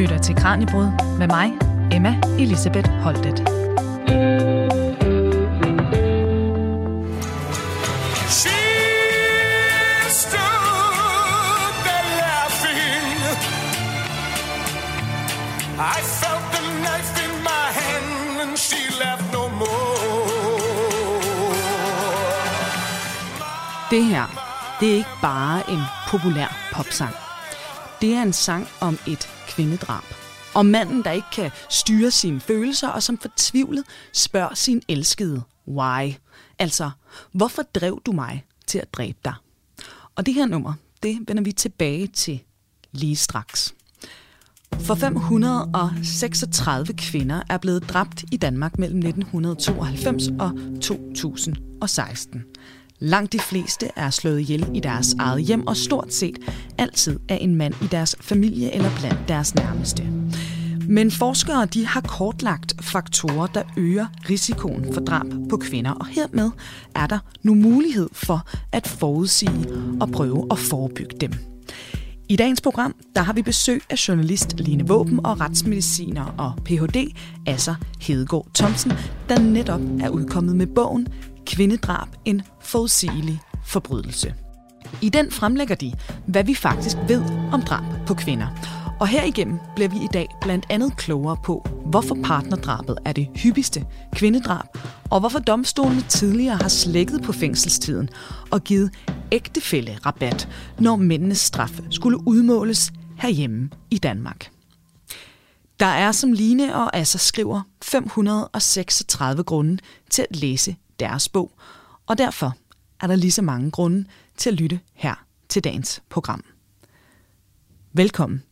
lytter til Kranjebrud med mig, Emma Elisabeth Holtet. I felt the knife in my hand and she left no more. Det her, det er ikke bare en populær popsang. Det er en sang om et kvindedrab. Om manden, der ikke kan styre sine følelser, og som fortvivlet spørger sin elskede, why? Altså, hvorfor drev du mig til at dræbe dig? Og det her nummer, det vender vi tilbage til lige straks. For 536 kvinder er blevet dræbt i Danmark mellem 1992 og 2016. Langt de fleste er slået ihjel i deres eget hjem, og stort set altid af en mand i deres familie eller blandt deres nærmeste. Men forskere de har kortlagt faktorer, der øger risikoen for drab på kvinder, og hermed er der nu mulighed for at forudsige og prøve at forebygge dem. I dagens program der har vi besøg af journalist Line Våben og retsmediciner og Ph.D. Asser Hedegaard Thomsen, der netop er udkommet med bogen Kvindedrab, en forudsigelig forbrydelse. I den fremlægger de, hvad vi faktisk ved om drab på kvinder. Og herigennem bliver vi i dag blandt andet klogere på, hvorfor partnerdrabet er det hyppigste kvindedrab, og hvorfor domstolene tidligere har slækket på fængselstiden og givet ægtefælle rabat, når mændenes straf skulle udmåles herhjemme i Danmark. Der er, som Line og Asser skriver, 536 grunde til at læse deres bog, og derfor er der lige så mange grunde til at lytte her til dagens program. Velkommen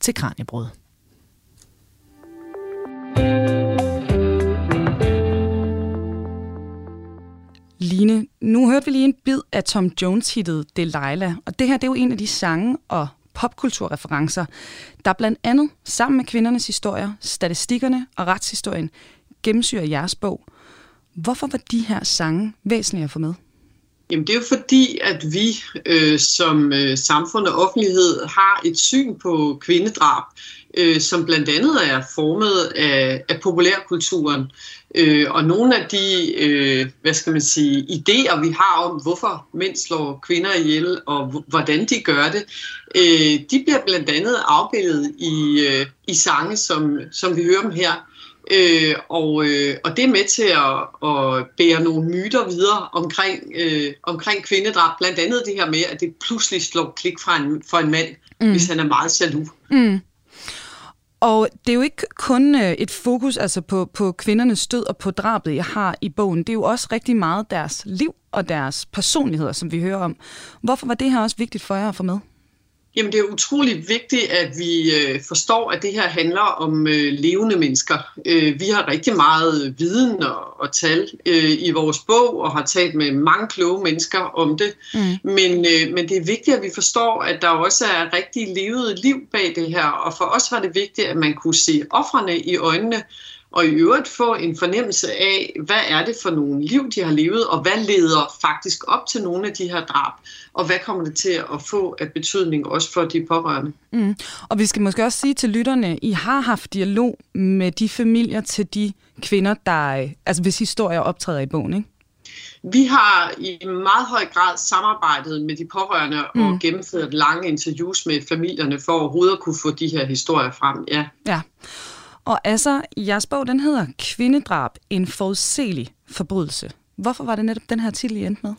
til Kranjebrød. Line, nu hørte vi lige en bid af Tom Jones-hittet Delilah, og det her det er jo en af de sange og popkulturreferencer, der blandt andet sammen med kvindernes historier, statistikkerne og retshistorien gennemsyrer jeres bog. Hvorfor var de her sange væsentlige at få med? Jamen det er jo fordi, at vi øh, som øh, samfund og offentlighed har et syn på kvindedrab, øh, som blandt andet er formet af, af populærkulturen. Øh, og nogle af de, øh, hvad skal man sige, idéer, vi har om, hvorfor mænd slår kvinder ihjel, og hvordan de gør det, øh, de bliver blandt andet afbildet i, øh, i sange, som, som vi hører dem her. Øh, og, øh, og det er med til at, at bære nogle myter videre omkring, øh, omkring kvindedrab. Blandt andet det her med, at det pludselig slår klik fra en, for en mand, mm. hvis han er meget jaloux. Mm. Og det er jo ikke kun øh, et fokus altså på, på kvindernes død og på drabet, jeg har i bogen. Det er jo også rigtig meget deres liv og deres personligheder, som vi hører om. Hvorfor var det her også vigtigt for jer at få med? Jamen det er utroligt vigtigt, at vi øh, forstår, at det her handler om øh, levende mennesker. Øh, vi har rigtig meget viden og, og tal øh, i vores bog, og har talt med mange kloge mennesker om det. Mm. Men, øh, men det er vigtigt, at vi forstår, at der også er rigtig levet liv bag det her. Og for os var det vigtigt, at man kunne se offrene i øjnene, og i øvrigt få en fornemmelse af, hvad er det for nogle liv, de har levet, og hvad leder faktisk op til nogle af de her drab, og hvad kommer det til at få af betydning også for de pårørende. Mm. Og vi skal måske også sige til lytterne, I har haft dialog med de familier til de kvinder, der, altså hvis historier optræder i bogen, ikke? Vi har i meget høj grad samarbejdet med de pårørende mm. og gennemført lange interviews med familierne for overhovedet at kunne få de her historier frem. Ja. ja. Og altså, jeres bog, den hedder Kvindedrab, en forudsigelig forbrydelse. Hvorfor var det netop den her titel, I endte med?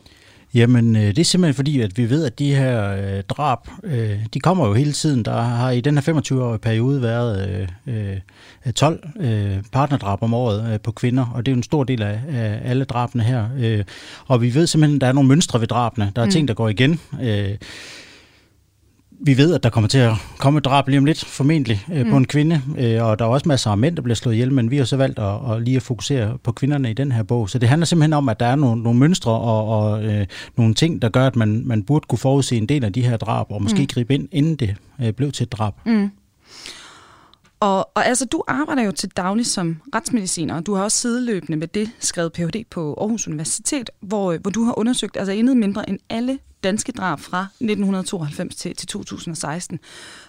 Jamen, øh, det er simpelthen fordi, at vi ved, at de her øh, drab, øh, de kommer jo hele tiden. Der har i den her 25-årige periode været øh, øh, 12 øh, partnerdrab om året øh, på kvinder, og det er jo en stor del af, af alle drabene her. Øh, og vi ved simpelthen, at der er nogle mønstre ved drabene. Der er mm. ting, der går igen. Øh, vi ved, at der kommer til at komme et drab lige om lidt, formentlig, øh, mm. på en kvinde, øh, og der er også masser af mænd, der bliver slået ihjel, men vi har så valgt at, at lige at fokusere på kvinderne i den her bog. Så det handler simpelthen om, at der er nogle, nogle mønstre og, og øh, nogle ting, der gør, at man, man burde kunne forudse en del af de her drab, og måske mm. gribe ind, inden det øh, blev til et drab. Mm. Og, og altså, du arbejder jo til daglig som retsmediciner, og du har også sideløbende med det skrevet Ph.D. på Aarhus Universitet, hvor, hvor du har undersøgt altså intet mindre end alle danske drab fra 1992 til, til 2016.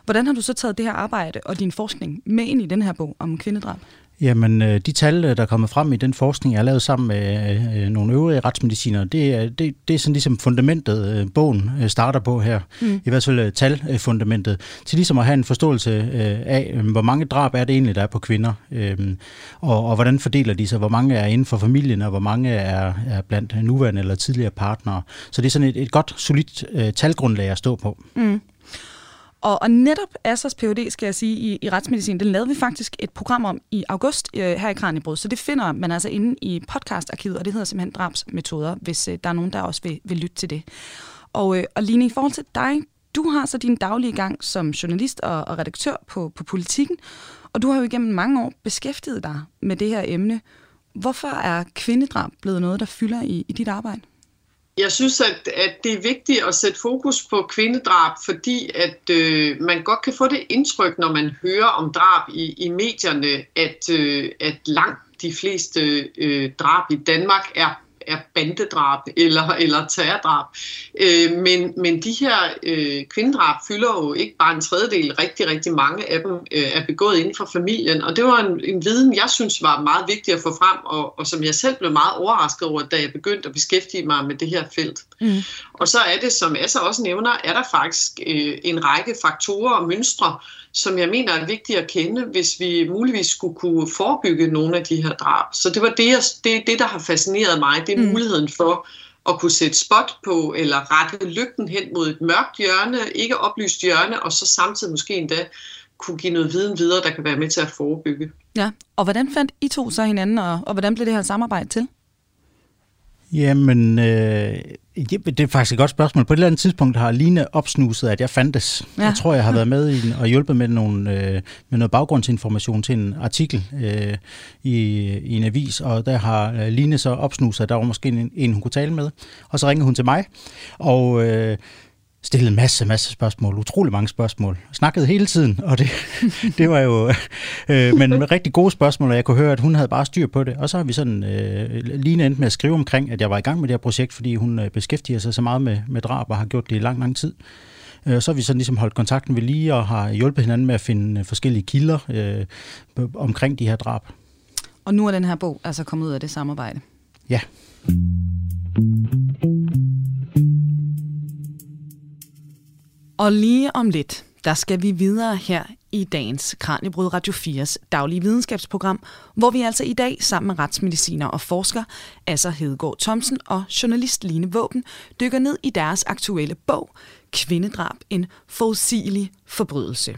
Hvordan har du så taget det her arbejde og din forskning med ind i den her bog om kvindedrab? Jamen, øh, de tal, øh, der er kommet frem i den forskning, jeg har lavet sammen med øh, nogle øvrige retsmediciner, det er, det, det er sådan ligesom fundamentet, bogen starter på her. Mm. I hvert fald talfundamentet. Til ligesom at have en forståelse af, hvor mange drab er det egentlig, der er på kvinder. Og, og hvordan fordeler de sig? Hvor mange er inden for familien, og hvor mange er, er blandt nuværende eller tidligere partnere. Så det er sådan et, et godt, solidt talgrundlag at stå på. Mm. Og, og netop Assers PhD, skal jeg sige, i, i retsmedicin, den lavede vi faktisk et program om i august øh, her i Kranjebrud, så det finder man altså inde i podcastarkivet, og det hedder simpelthen drabsmetoder, hvis øh, der er nogen, der også vil, vil lytte til det. Og, øh, og Line, i forhold til dig, du har så din daglige gang som journalist og, og redaktør på, på Politikken, og du har jo igennem mange år beskæftiget dig med det her emne. Hvorfor er kvindedrab blevet noget, der fylder i, i dit arbejde? Jeg synes, at, at det er vigtigt at sætte fokus på kvindedrab, fordi at øh, man godt kan få det indtryk, når man hører om drab i, i medierne, at, øh, at langt de fleste øh, drab i Danmark er er bandedrab eller, eller terrordrab. Øh, men, men de her øh, kvindedrab fylder jo ikke bare en tredjedel. Rigtig, rigtig mange af dem øh, er begået inden for familien. Og det var en, en viden, jeg synes var meget vigtig at få frem, og, og som jeg selv blev meget overrasket over, da jeg begyndte at beskæftige mig med det her felt. Mm. Og så er det, som Assa også nævner, er der faktisk øh, en række faktorer og mønstre, som jeg mener er vigtige at kende, hvis vi muligvis skulle kunne forebygge nogle af de her drab. Så det var det, jeg, det, det der har fascineret mig, det mm. muligheden for at kunne sætte spot på, eller rette lygten hen mod et mørkt hjørne, ikke oplyst hjørne, og så samtidig måske endda kunne give noget viden videre, der kan være med til at forebygge. Ja, og hvordan fandt I to så hinanden, og, og hvordan blev det her samarbejde til? Jamen, øh, det er faktisk et godt spørgsmål. På et eller andet tidspunkt har Line opsnuset, at jeg fandtes. Ja. Jeg tror, jeg har været med i og hjulpet med, nogle, øh, med noget baggrundsinformation til en artikel øh, i, i en avis, og der har øh, Line så opsnuset, at der var måske en, en, hun kunne tale med. Og så ringede hun til mig, og... Øh, stillede masse, masse spørgsmål, utrolig mange spørgsmål. Snakkede hele tiden, og det, det var jo øh, men rigtig gode spørgsmål, og jeg kunne høre, at hun havde bare styr på det. Og så har vi sådan øh, lige endt med at skrive omkring, at jeg var i gang med det her projekt, fordi hun øh, beskæftiger sig så meget med, med drab og har gjort det i lang, lang tid. Øh, så har vi sådan ligesom holdt kontakten ved lige og har hjulpet hinanden med at finde øh, forskellige kilder øh, omkring de her drab. Og nu er den her bog altså kommet ud af det samarbejde? Ja. Og lige om lidt, der skal vi videre her i dagens Kranjebrud Radio 4's daglige videnskabsprogram, hvor vi altså i dag sammen med retsmediciner og forsker altså Hedegaard Thomsen og journalist Line Våben dykker ned i deres aktuelle bog Kvindedrab, en forudsigelig forbrydelse.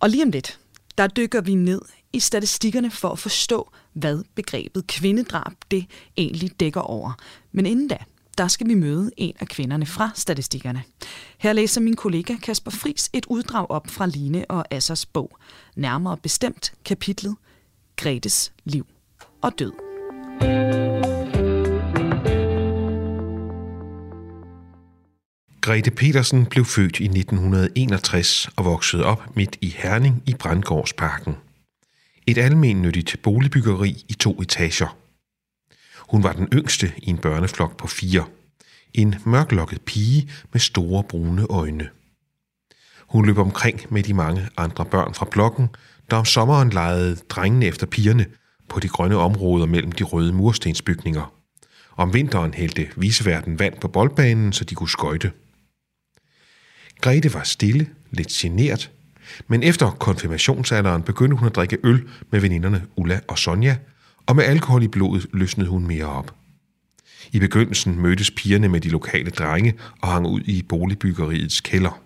Og lige om lidt, der dykker vi ned i statistikkerne for at forstå, hvad begrebet kvindedrab det egentlig dækker over. Men inden da, der skal vi møde en af kvinderne fra statistikkerne. Her læser min kollega Kasper Fris et uddrag op fra Line og Assers bog. Nærmere bestemt kapitlet Gretes liv og død. Grete Petersen blev født i 1961 og voksede op midt i Herning i Brandgårdsparken. Et almennyttigt boligbyggeri i to etager – hun var den yngste i en børneflok på fire. En mørklokket pige med store brune øjne. Hun løb omkring med de mange andre børn fra blokken, der om sommeren legede drengene efter pigerne på de grønne områder mellem de røde murstensbygninger. Om vinteren hældte viseverden vand på boldbanen, så de kunne skøjte. Grete var stille, lidt genert, men efter konfirmationsalderen begyndte hun at drikke øl med veninderne Ulla og Sonja, og med alkohol i blodet løsnede hun mere op. I begyndelsen mødtes pigerne med de lokale drenge og hang ud i boligbyggeriets kælder.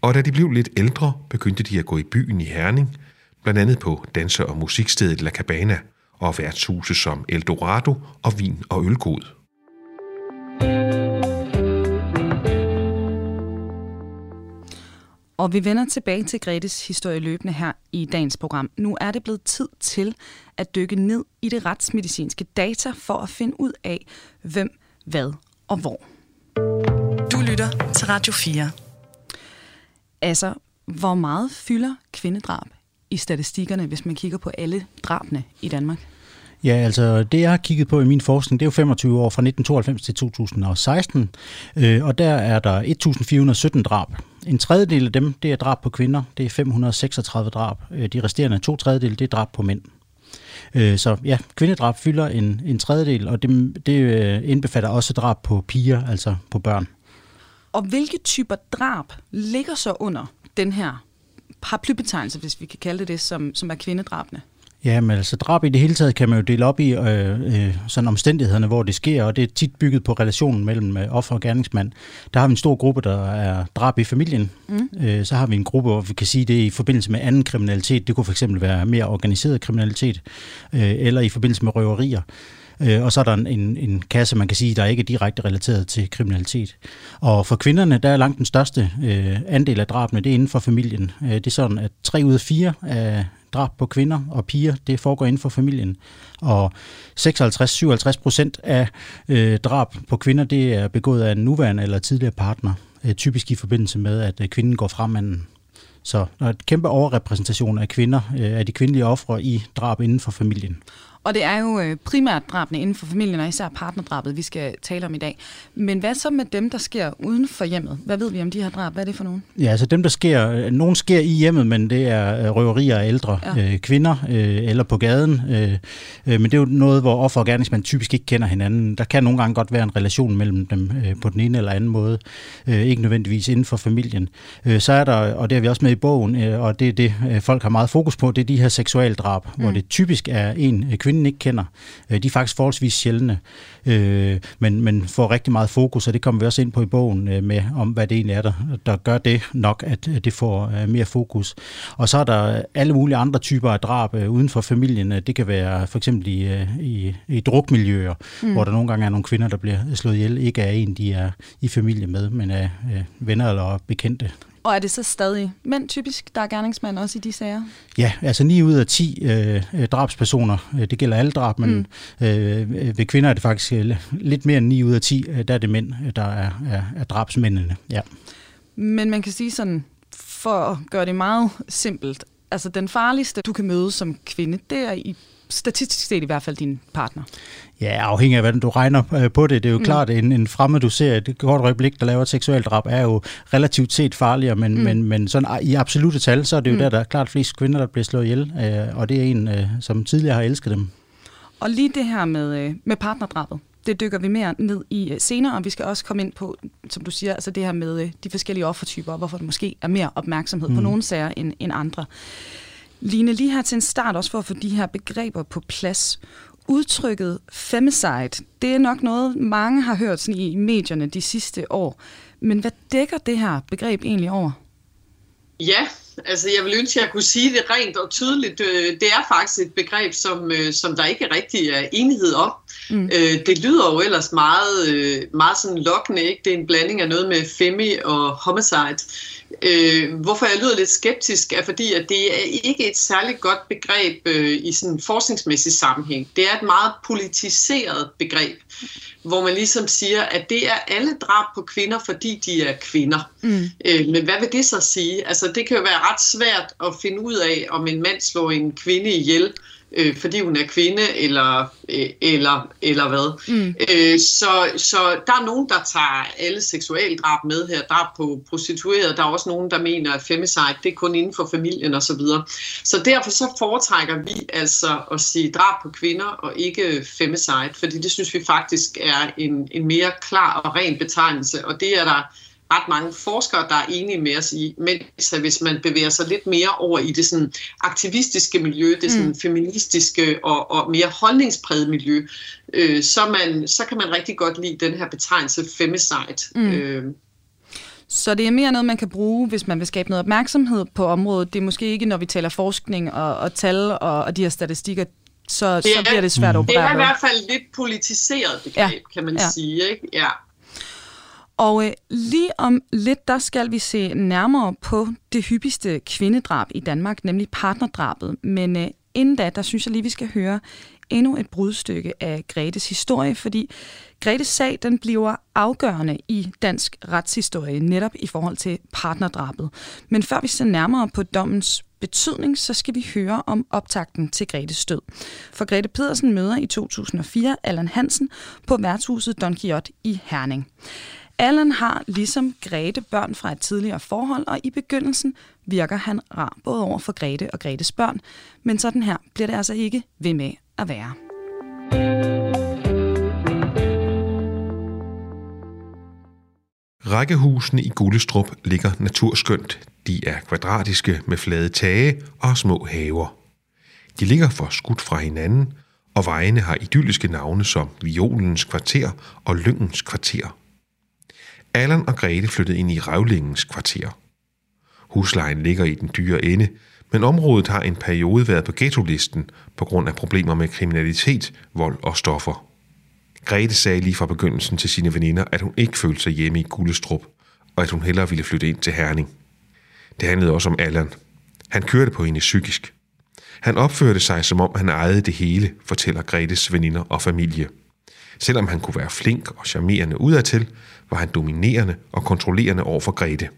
Og da de blev lidt ældre, begyndte de at gå i byen i Herning, blandt andet på danse- og musikstedet La Cabana og værtshuse som Eldorado og Vin og Ølgod. Og vi vender tilbage til Gretes historie løbende her i dagens program. Nu er det blevet tid til at dykke ned i det retsmedicinske data for at finde ud af, hvem, hvad og hvor. Du lytter til Radio 4. Altså, hvor meget fylder kvindedrab i statistikkerne, hvis man kigger på alle drabene i Danmark? Ja, altså det jeg har kigget på i min forskning, det er jo 25 år fra 1992 til 2016, øh, og der er der 1417 drab. En tredjedel af dem, det er drab på kvinder, det er 536 drab. Øh, de resterende to tredjedel, det er drab på mænd. Øh, så ja, kvindedrab fylder en, en tredjedel, og det, det øh, indbefatter også drab på piger, altså på børn. Og hvilke typer drab ligger så under den her paraplybetegnelse, hvis vi kan kalde det det, som, som er kvindedrabene? Ja, men altså drab i det hele taget kan man jo dele op i øh, øh, sådan omstændighederne, hvor det sker, og det er tit bygget på relationen mellem øh, offer og gerningsmand. Der har vi en stor gruppe, der er drab i familien. Mm. Øh, så har vi en gruppe, hvor vi kan sige det er i forbindelse med anden kriminalitet. Det kunne fx være mere organiseret kriminalitet, øh, eller i forbindelse med røverier. Øh, og så er der en, en, en kasse, man kan sige, der ikke er direkte relateret til kriminalitet. Og for kvinderne, der er langt den største øh, andel af drabene, det er inden for familien. Øh, det er sådan, at 3 ud af 4 af drab på kvinder og piger, det foregår inden for familien. Og 56-57 procent af øh, drab på kvinder, det er begået af en nuværende eller tidligere partner, øh, typisk i forbindelse med, at øh, kvinden går fra manden. Så der er et kæmpe overrepræsentation af kvinder, øh, af de kvindelige ofre i drab inden for familien. Og det er jo øh, primært drabene inden for familien, og især partnerdrabet, vi skal tale om i dag. Men hvad så med dem, der sker uden for hjemmet? Hvad ved vi om de her drab? Hvad er det for nogen? Ja, altså dem, der sker, øh, nogen sker i hjemmet, men det er øh, røverier af ældre ja. øh, kvinder øh, eller på gaden. Øh, men det er jo noget, hvor offer og gerningsmand typisk ikke kender hinanden. Der kan nogle gange godt være en relation mellem dem øh, på den ene eller anden måde. Øh, ikke nødvendigvis inden for familien. Øh, så er der, og det er vi også med i bogen, øh, og det er det, folk har meget fokus på, det er de her seksualdrab, mm. hvor det typisk er en kvinde, kvinden ikke kender. Øh, de er faktisk forholdsvis sjældne, øh, men, men får rigtig meget fokus, og det kommer vi også ind på i bogen øh, med, om hvad det egentlig er, der, der gør det nok, at det får mere fokus. Og så er der alle mulige andre typer af drab uden for familien. Det kan være for eksempel i, i, i drukmiljøer, mm. hvor der nogle gange er nogle kvinder, der bliver slået ihjel, ikke af en, de er i familie med, men af venner eller bekendte. Og er det så stadig mænd typisk, der er gerningsmand også i de sager? Ja, altså 9 ud af 10 øh, drabspersoner, øh, det gælder alle drab, men mm. øh, ved kvinder er det faktisk øh, lidt mere end 9 ud af 10, øh, der er det mænd, der er, er, er drabsmændene. Ja. Men man kan sige sådan, for at gøre det meget simpelt, altså den farligste, du kan møde som kvinde, det er i statistisk set i hvert fald din partner. Ja, afhængig af, hvordan du regner øh, på det. Det er jo mm. klart, at en, en fremmed, du ser et kort øjeblik, der laver et seksuelt drab, er jo relativt set farligere, men, mm. men, men sådan, i absolute tal, så er det jo mm. der, der er klart flest kvinder, der bliver slået ihjel, øh, og det er en, øh, som tidligere har elsket dem. Og lige det her med, med partnerdrabet, det dykker vi mere ned i senere, og vi skal også komme ind på, som du siger, altså det her med de forskellige offertyper, og hvorfor det måske er mere opmærksomhed mm. på nogle sager end, end andre. Line, lige her til en start, også for at få de her begreber på plads. Udtrykket femicide, det er nok noget, mange har hørt sådan i medierne de sidste år. Men hvad dækker det her begreb egentlig over? Ja, altså jeg vil ønske, at jeg kunne sige det rent og tydeligt. Øh, det er faktisk et begreb, som, øh, som der ikke rigtig er enighed om. Mm. Øh, det lyder jo ellers meget, meget sådan lokkende, ikke? Det er en blanding af noget med femi og homicide. Øh, hvorfor jeg lyder lidt skeptisk, er fordi, at det er ikke et særligt godt begreb øh, i sådan en forskningsmæssig sammenhæng. Det er et meget politiseret begreb, hvor man ligesom siger, at det er alle drab på kvinder, fordi de er kvinder. Mm. Øh, men hvad vil det så sige? Altså, det kan jo være ret svært at finde ud af, om en mand slår en kvinde ihjel, øh, fordi hun er kvinde, eller, øh, eller, eller hvad. Mm. Øh, så, så der er nogen, der tager alle seksualdrab med her, drab på prostituerede. Der er også nogen, der mener, at femicide, det er kun inden for familien osv. Så, videre. så derfor så foretrækker vi altså at sige drab på kvinder og ikke femicide, fordi det synes vi faktisk er en, en mere klar og ren betegnelse, og det er der ret mange forskere, der er enige med os i, mens hvis man bevæger sig lidt mere over i det sådan aktivistiske miljø, det sådan mm. feministiske og, og mere holdningspræget miljø, øh, så, man, så kan man rigtig godt lide den her betegnelse femicide. Mm. Øh, så det er mere noget, man kan bruge, hvis man vil skabe noget opmærksomhed på området. Det er måske ikke, når vi taler forskning og, og tal og, og de her statistikker, så, det er, så bliver det svært at operere Det er i hvert fald lidt politiseret begreb, ja. kan man ja. sige. Ikke? Ja. Og øh, lige om lidt, der skal vi se nærmere på det hyppigste kvindedrab i Danmark, nemlig partnerdrabet. Men øh, inden da, der synes jeg lige, vi skal høre endnu et brudstykke af Gretes historie, fordi Gretes sag den bliver afgørende i dansk retshistorie, netop i forhold til partnerdrabet. Men før vi ser nærmere på dommens betydning, så skal vi høre om optakten til Gretes død. For Grete Pedersen møder i 2004 Allan Hansen på værtshuset Don Quixote i Herning. Allan har ligesom Grete børn fra et tidligere forhold, og i begyndelsen virker han rar både over for Grete og Gretes børn, men sådan her bliver det altså ikke ved med at være. Rækkehusene i Gullestrup ligger naturskønt. De er kvadratiske med flade tage og små haver. De ligger for skudt fra hinanden, og vejene har idylliske navne som Violens kvarter og Lyngens kvarter. Allan og Grete flyttede ind i Ravlingens kvarter. Huslejen ligger i den dyre ende, men området har en periode været på ghetto-listen på grund af problemer med kriminalitet, vold og stoffer. Grete sagde lige fra begyndelsen til sine veninder, at hun ikke følte sig hjemme i Gullestrup, og at hun hellere ville flytte ind til Herning. Det handlede også om Allan. Han kørte på hende psykisk. Han opførte sig, som om han ejede det hele, fortæller Gretes veninder og familie. Selvom han kunne være flink og charmerende udadtil, var han dominerende og kontrollerende over for Grete.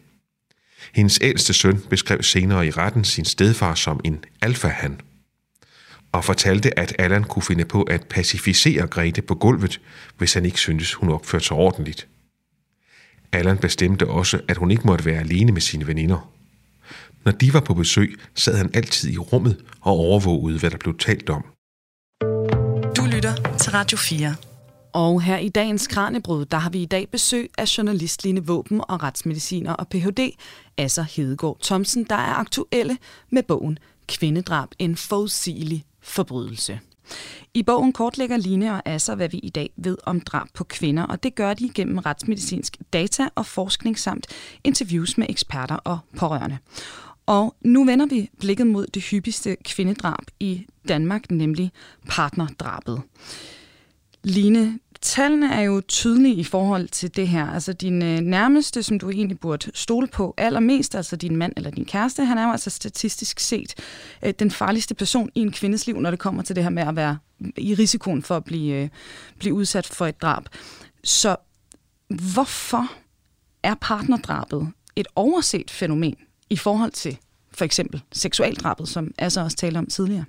Hendes ældste søn beskrev senere i retten sin stedfar som en alfahan, og fortalte, at Allan kunne finde på at pacificere Grete på gulvet, hvis han ikke syntes, hun opførte sig ordentligt. Allan bestemte også, at hun ikke måtte være alene med sine veninder. Når de var på besøg, sad han altid i rummet og overvågede, hvad der blev talt om. Du lytter til Radio 4. Og her i dagens Kranjebrud, der har vi i dag besøg af journalist Line Våben og retsmediciner og Ph.D. Asser Hedegaard Thomsen, der er aktuelle med bogen Kvindedrab, en forudsigelig forbrydelse. I bogen kortlægger Line og Asser, hvad vi i dag ved om drab på kvinder, og det gør de gennem retsmedicinsk data og forskning samt interviews med eksperter og pårørende. Og nu vender vi blikket mod det hyppigste kvindedrab i Danmark, nemlig partnerdrabet. Line, tallene er jo tydelige i forhold til det her. Altså din øh, nærmeste, som du egentlig burde stole på allermest, altså din mand eller din kæreste, han er jo altså statistisk set øh, den farligste person i en kvindes liv, når det kommer til det her med at være i risikoen for at blive, øh, blive udsat for et drab. Så hvorfor er partnerdrabet et overset fænomen i forhold til for eksempel seksualdrabet, som altså også talte om tidligere?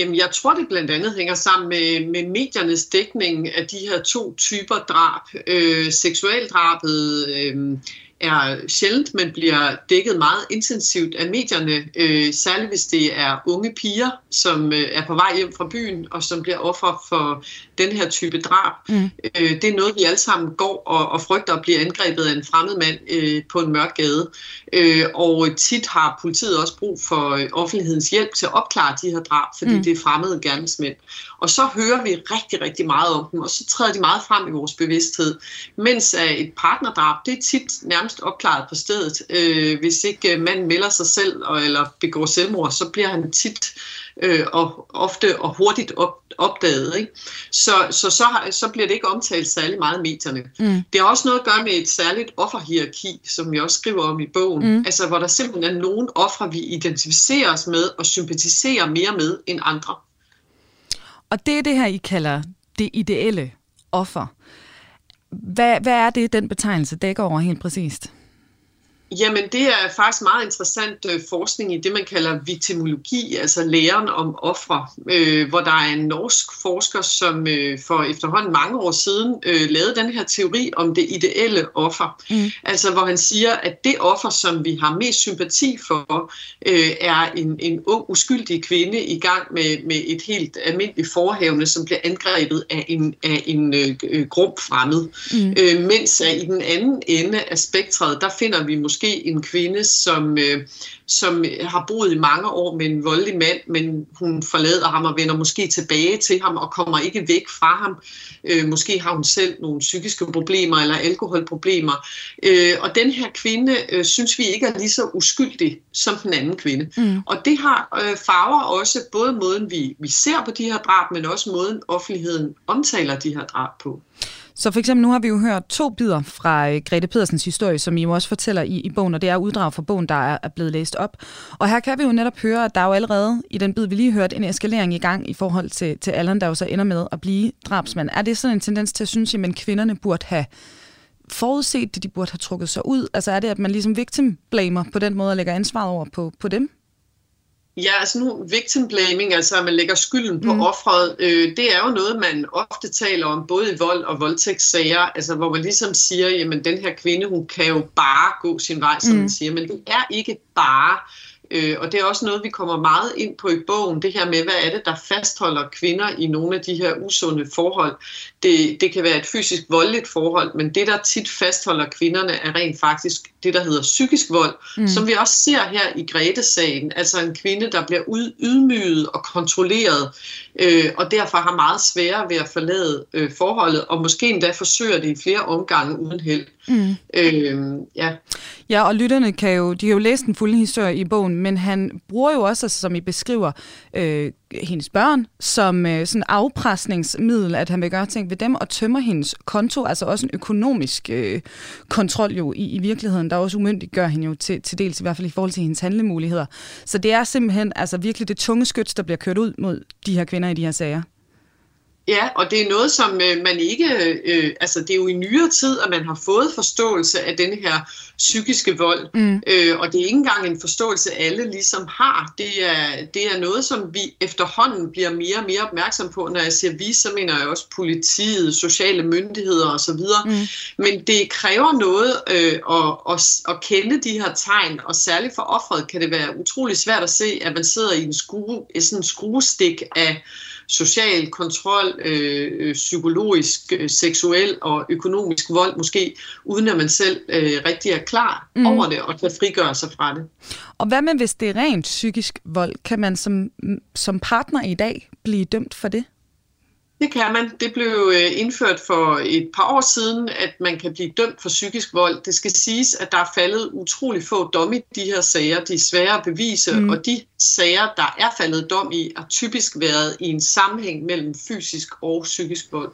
Jamen, jeg tror, det blandt andet hænger sammen med, med mediernes dækning af de her to typer drab. Øh, seksualdrabet øh, er sjældent, men bliver dækket meget intensivt af medierne, øh, særligt hvis det er unge piger, som øh, er på vej hjem fra byen, og som bliver offer for den her type drab. Mm. Øh, det er noget, vi alle sammen går og, og frygter at blive angrebet af en fremmed mand øh, på en mørk gade. Øh, og tit har politiet også brug for øh, offentlighedens hjælp til at opklare de her drab, fordi mm. det er fremmede gerningsmænd. Og så hører vi rigtig, rigtig meget om dem, og så træder de meget frem i vores bevidsthed. Mens uh, et partnerdrab, det er tit nærmest opklaret på stedet. Øh, hvis ikke uh, manden melder sig selv og, eller begår selvmord, så bliver han tit øh, og ofte og hurtigt op, opdaget. Ikke? Så, så, så, har, så bliver det ikke omtalt særlig meget i medierne. Mm. Det har også noget at gøre med et særligt offerhierarki, som vi også skriver om i bogen. Mm. Altså hvor der simpelthen er nogle ofre, vi identificerer os med og sympatiserer mere med end andre. Og det er det her, I kalder det ideelle offer. Hvad, hvad er det, den betegnelse dækker over helt præcist? Jamen, det er faktisk meget interessant øh, forskning i det, man kalder victimologi, altså læren om ofre, øh, hvor der er en norsk forsker, som øh, for efterhånden mange år siden øh, lavede den her teori om det ideelle offer. Mm. Altså, hvor han siger, at det offer, som vi har mest sympati for, øh, er en, en ung, uskyldig kvinde i gang med, med et helt almindeligt forhævne, som bliver angrebet af en, af en øh, grum fremmed. Mm. Øh, mens at i den anden ende af spektret, der finder vi måske måske en kvinde, som, øh, som har boet i mange år med en voldelig mand, men hun forlader ham og vender måske tilbage til ham og kommer ikke væk fra ham. Øh, måske har hun selv nogle psykiske problemer eller alkoholproblemer. Øh, og den her kvinde øh, synes vi ikke er lige så uskyldig som den anden kvinde. Mm. Og det har øh, farver også både måden, vi, vi ser på de her drab, men også måden offentligheden omtaler de her drab på. Så for eksempel nu har vi jo hørt to bidder fra øh, Grete Pedersens historie, som I jo også fortæller i, i bogen, og det er uddrag fra bogen, der er, er blevet læst op. Og her kan vi jo netop høre, at der er jo allerede i den bid, vi lige hørte, en eskalering i gang i forhold til, til Allan, der jo så ender med at blive drabsmand. Er det sådan en tendens til at synes, at kvinderne burde have forudset det, de burde have trukket sig ud? Altså er det, at man ligesom victim blamer på den måde og lægger ansvaret over på, på dem? Ja, altså nu victim blaming, altså at man lægger skylden på mm. offret, øh, det er jo noget, man ofte taler om, både i vold og voldtægtssager, altså hvor man ligesom siger, jamen den her kvinde, hun kan jo bare gå sin vej, som mm. man siger, men det er ikke bare. Øh, og det er også noget, vi kommer meget ind på i bogen, det her med, hvad er det, der fastholder kvinder i nogle af de her usunde forhold. Det, det kan være et fysisk voldeligt forhold, men det, der tit fastholder kvinderne, er rent faktisk det, der hedder psykisk vold, mm. som vi også ser her i Grete-sagen. Altså en kvinde, der bliver ydmyget og kontrolleret, øh, og derfor har meget sværere ved at forlade øh, forholdet, og måske endda forsøger det i flere omgange uden held. Mm. Øh, ja. ja, og lytterne kan jo, de kan jo læse den fulde historie i bogen, men han bruger jo også, altså, som I beskriver, øh, hendes børn som øh, sådan afpresningsmiddel, at han vil gøre ting ved dem og tømmer hendes konto, altså også en økonomisk øh, kontrol jo i, i virkeligheden, der også umyndiggør hende jo til, til dels i hvert fald i forhold til hendes handlemuligheder. Så det er simpelthen altså virkelig det tunge skyts, der bliver kørt ud mod de her kvinder i de her sager. Ja, og det er noget, som øh, man ikke... Øh, altså, det er jo i nyere tid, at man har fået forståelse af denne her psykiske vold. Mm. Øh, og det er ikke engang en forståelse, alle ligesom har. Det er, det er noget, som vi efterhånden bliver mere og mere opmærksom på. Når jeg siger vi, så mener jeg også politiet, sociale myndigheder osv. Mm. Men det kræver noget øh, at, at, at kende de her tegn, og særligt for offeret kan det være utrolig svært at se, at man sidder i en, skrue, sådan en skruestik af social kontrol, øh, øh, psykologisk, øh, seksuel og økonomisk vold måske, uden at man selv øh, rigtig er klar mm. over det og kan frigøre sig fra det. Og hvad med, hvis det er rent psykisk vold? Kan man som, som partner i dag blive dømt for det? Det kan man. Det blev øh, indført for et par år siden, at man kan blive dømt for psykisk vold. Det skal siges, at der er faldet utrolig få dom i de her sager. De er svære at bevise, mm. og de sager, der er faldet dom i, har typisk været i en sammenhæng mellem fysisk og psykisk vold.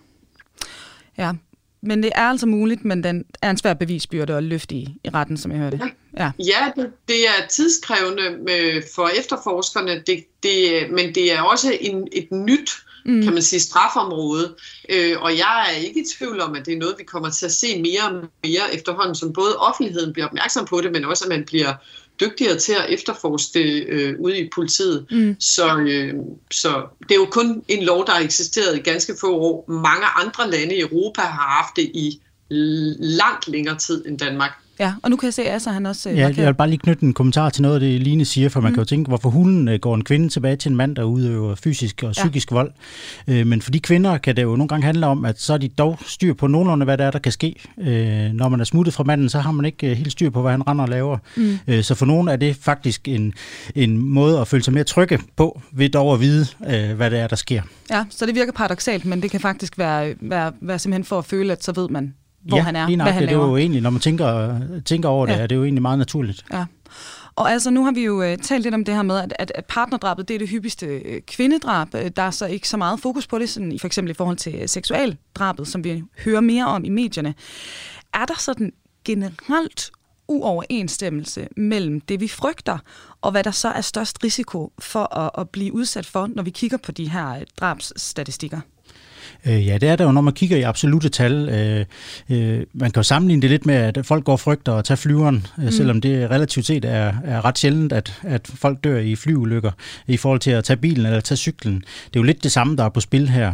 Ja, men det er altså muligt, men den er en svær bevisbyrde at løfte i, i retten, som jeg hørte. Ja, ja det, det er tidskrævende med, for efterforskerne, det, det, men det er også en, et nyt mm. kan man sige, strafområde. Øh, og jeg er ikke i tvivl om, at det er noget, vi kommer til at se mere og mere efterhånden, som både offentligheden bliver opmærksom på det, men også at man bliver dygtigere til at efterforske det øh, ude i politiet. Mm. Så, øh, så det er jo kun en lov, der har eksisteret i ganske få år. Mange andre lande i Europa har haft det i langt længere tid end Danmark. Ja, og nu kan jeg se, at han også... Øh, ja, jeg vil bare lige knytte en kommentar til noget af det, Line siger, for man mm. kan jo tænke, hvorfor hulen øh, går en kvinde tilbage til en mand, der udøver fysisk og psykisk ja. vold. Øh, men for de kvinder kan det jo nogle gange handle om, at så er de dog styr på nogenlunde, hvad der er, der kan ske. Når man er smuttet fra manden, så har man ikke helt styr på, hvad han render og laver. Mm. Så for nogen er det faktisk en, en måde at føle sig mere trygge på, ved dog at vide, hvad det er, der sker. Ja, så det virker paradoxalt, men det kan faktisk være, være, være simpelthen for at føle, at så ved man, hvor ja, han er, lige hvad han det, laver. det er jo egentlig, når man tænker, tænker over det, ja. er det jo egentlig meget naturligt. Ja. Og altså, nu har vi jo uh, talt lidt om det her med, at, at, at partnerdrabet det er det hyppigste uh, kvindedrab. Uh, der er så ikke så meget fokus på det, sådan, i for eksempel i forhold til uh, seksualdrabet, som vi hører mere om i medierne. Er der sådan generelt uoverensstemmelse mellem det, vi frygter, og hvad der så er størst risiko for at, at blive udsat for, når vi kigger på de her drabsstatistikker? Øh, ja, det er der jo, når man kigger i absolute tal. Øh, øh, man kan jo sammenligne det lidt med, at folk går frygter at tage flyveren, mm. selvom det relativt set er, er ret sjældent, at, at folk dør i flyulykker i forhold til at tage bilen eller tage cyklen. Det er jo lidt det samme, der er på spil her.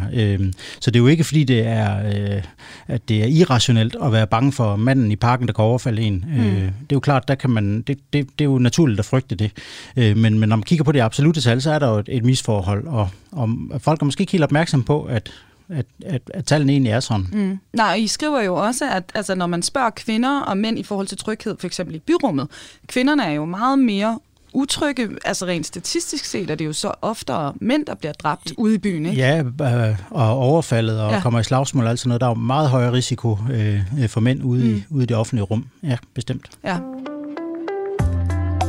så det er jo ikke, fordi det er, at det er irrationelt at være bange for manden i parken, der kan overfalde en. Mm. det er jo klart, der kan man, det, det, det er jo naturligt at frygte det. men, men når man kigger på det absolute tal, så er der jo et, et misforhold, og, og folk er måske ikke helt opmærksom på, at at, at, at tallene egentlig er sådan. Mm. Nej, I skriver jo også, at altså, når man spørger kvinder og mænd i forhold til tryghed, eksempel i byrummet, kvinderne er jo meget mere utrygge, altså rent statistisk set er det jo så oftere mænd, der bliver dræbt ude i byen, ikke? Ja, øh, og overfaldet og ja. kommer i slagsmål og alt sådan noget. Der er jo meget højere risiko øh, for mænd ude, mm. i, ude i det offentlige rum. Ja, bestemt. Ja.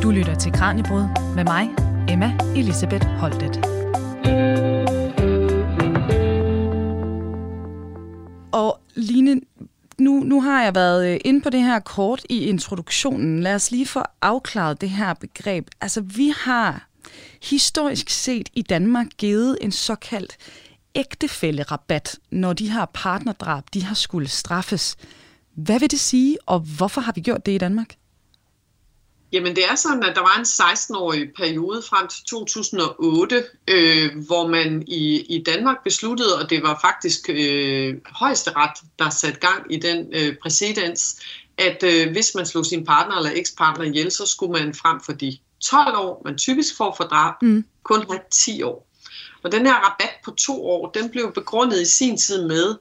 Du lytter til Kranjebrud med mig, Emma Elisabeth Holtet. Og Line, har jeg været øh, inde på det her kort i introduktionen. Lad os lige få afklaret det her begreb. Altså, vi har historisk set i Danmark givet en såkaldt ægtefællerabat, når de her partnerdrab, de har skulle straffes. Hvad vil det sige, og hvorfor har vi gjort det i Danmark? Jamen det er sådan, at der var en 16-årig periode frem til 2008, øh, hvor man i, i Danmark besluttede, og det var faktisk øh, højesteret, der satte gang i den øh, præcedens, at øh, hvis man slog sin partner eller ekspartner ihjel, så skulle man frem for de 12 år, man typisk får for drab, mm. kun have 10 år. Og den her rabat på to år, den blev begrundet i sin tid med,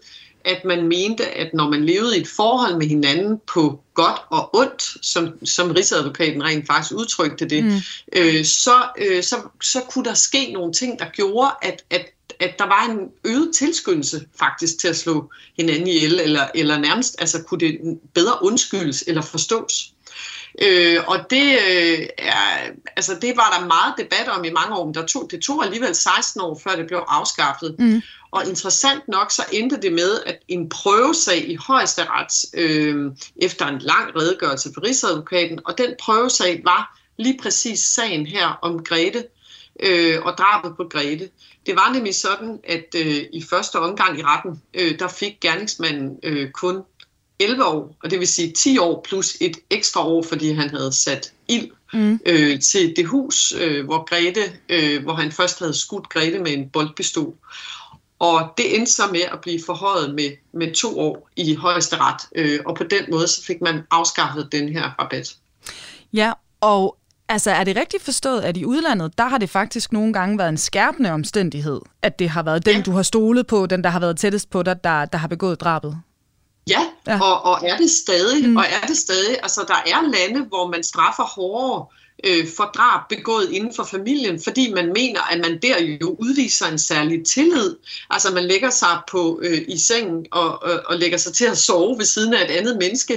at man mente, at når man levede i et forhold med hinanden på godt og ondt, som, som Rigsadvokaten rent faktisk udtrykte det, mm. øh, så, øh, så, så kunne der ske nogle ting, der gjorde, at, at, at der var en øget tilskyndelse faktisk til at slå hinanden ihjel, eller, eller nærmest altså, kunne det bedre undskyldes eller forstås. Øh, og det, øh, er, altså det var der meget debat om i mange år, men der tog, det tog alligevel 16 år, før det blev afskaffet. Mm. Og interessant nok, så endte det med, at en prøvesag i højesteret, øh, efter en lang redegørelse for Rigsadvokaten, og den prøvesag var lige præcis sagen her om Grete øh, og drabet på Grete. Det var nemlig sådan, at øh, i første omgang i retten, øh, der fik gerningsmanden øh, kun 11 år, og det vil sige 10 år plus et ekstra år, fordi han havde sat ild mm. øh, til det hus, øh, hvor Grete, øh, hvor han først havde skudt Grete med en boldpistol. Og det endte så med at blive forhøjet med, med to år i højeste ret, øh, og på den måde så fik man afskaffet den her rabat. Ja, og altså er det rigtigt forstået, at i udlandet, der har det faktisk nogle gange været en skærpende omstændighed, at det har været den, ja. du har stolet på, den, der har været tættest på dig, der, der har begået drabet? Ja. Og, og er det stadig, mm. og er det stadig, altså der er lande, hvor man straffer hårdere øh, for drab begået inden for familien, fordi man mener, at man der jo udviser en særlig tillid. Altså man lægger sig på øh, i sengen og, og, og lægger sig til at sove ved siden af et andet menneske,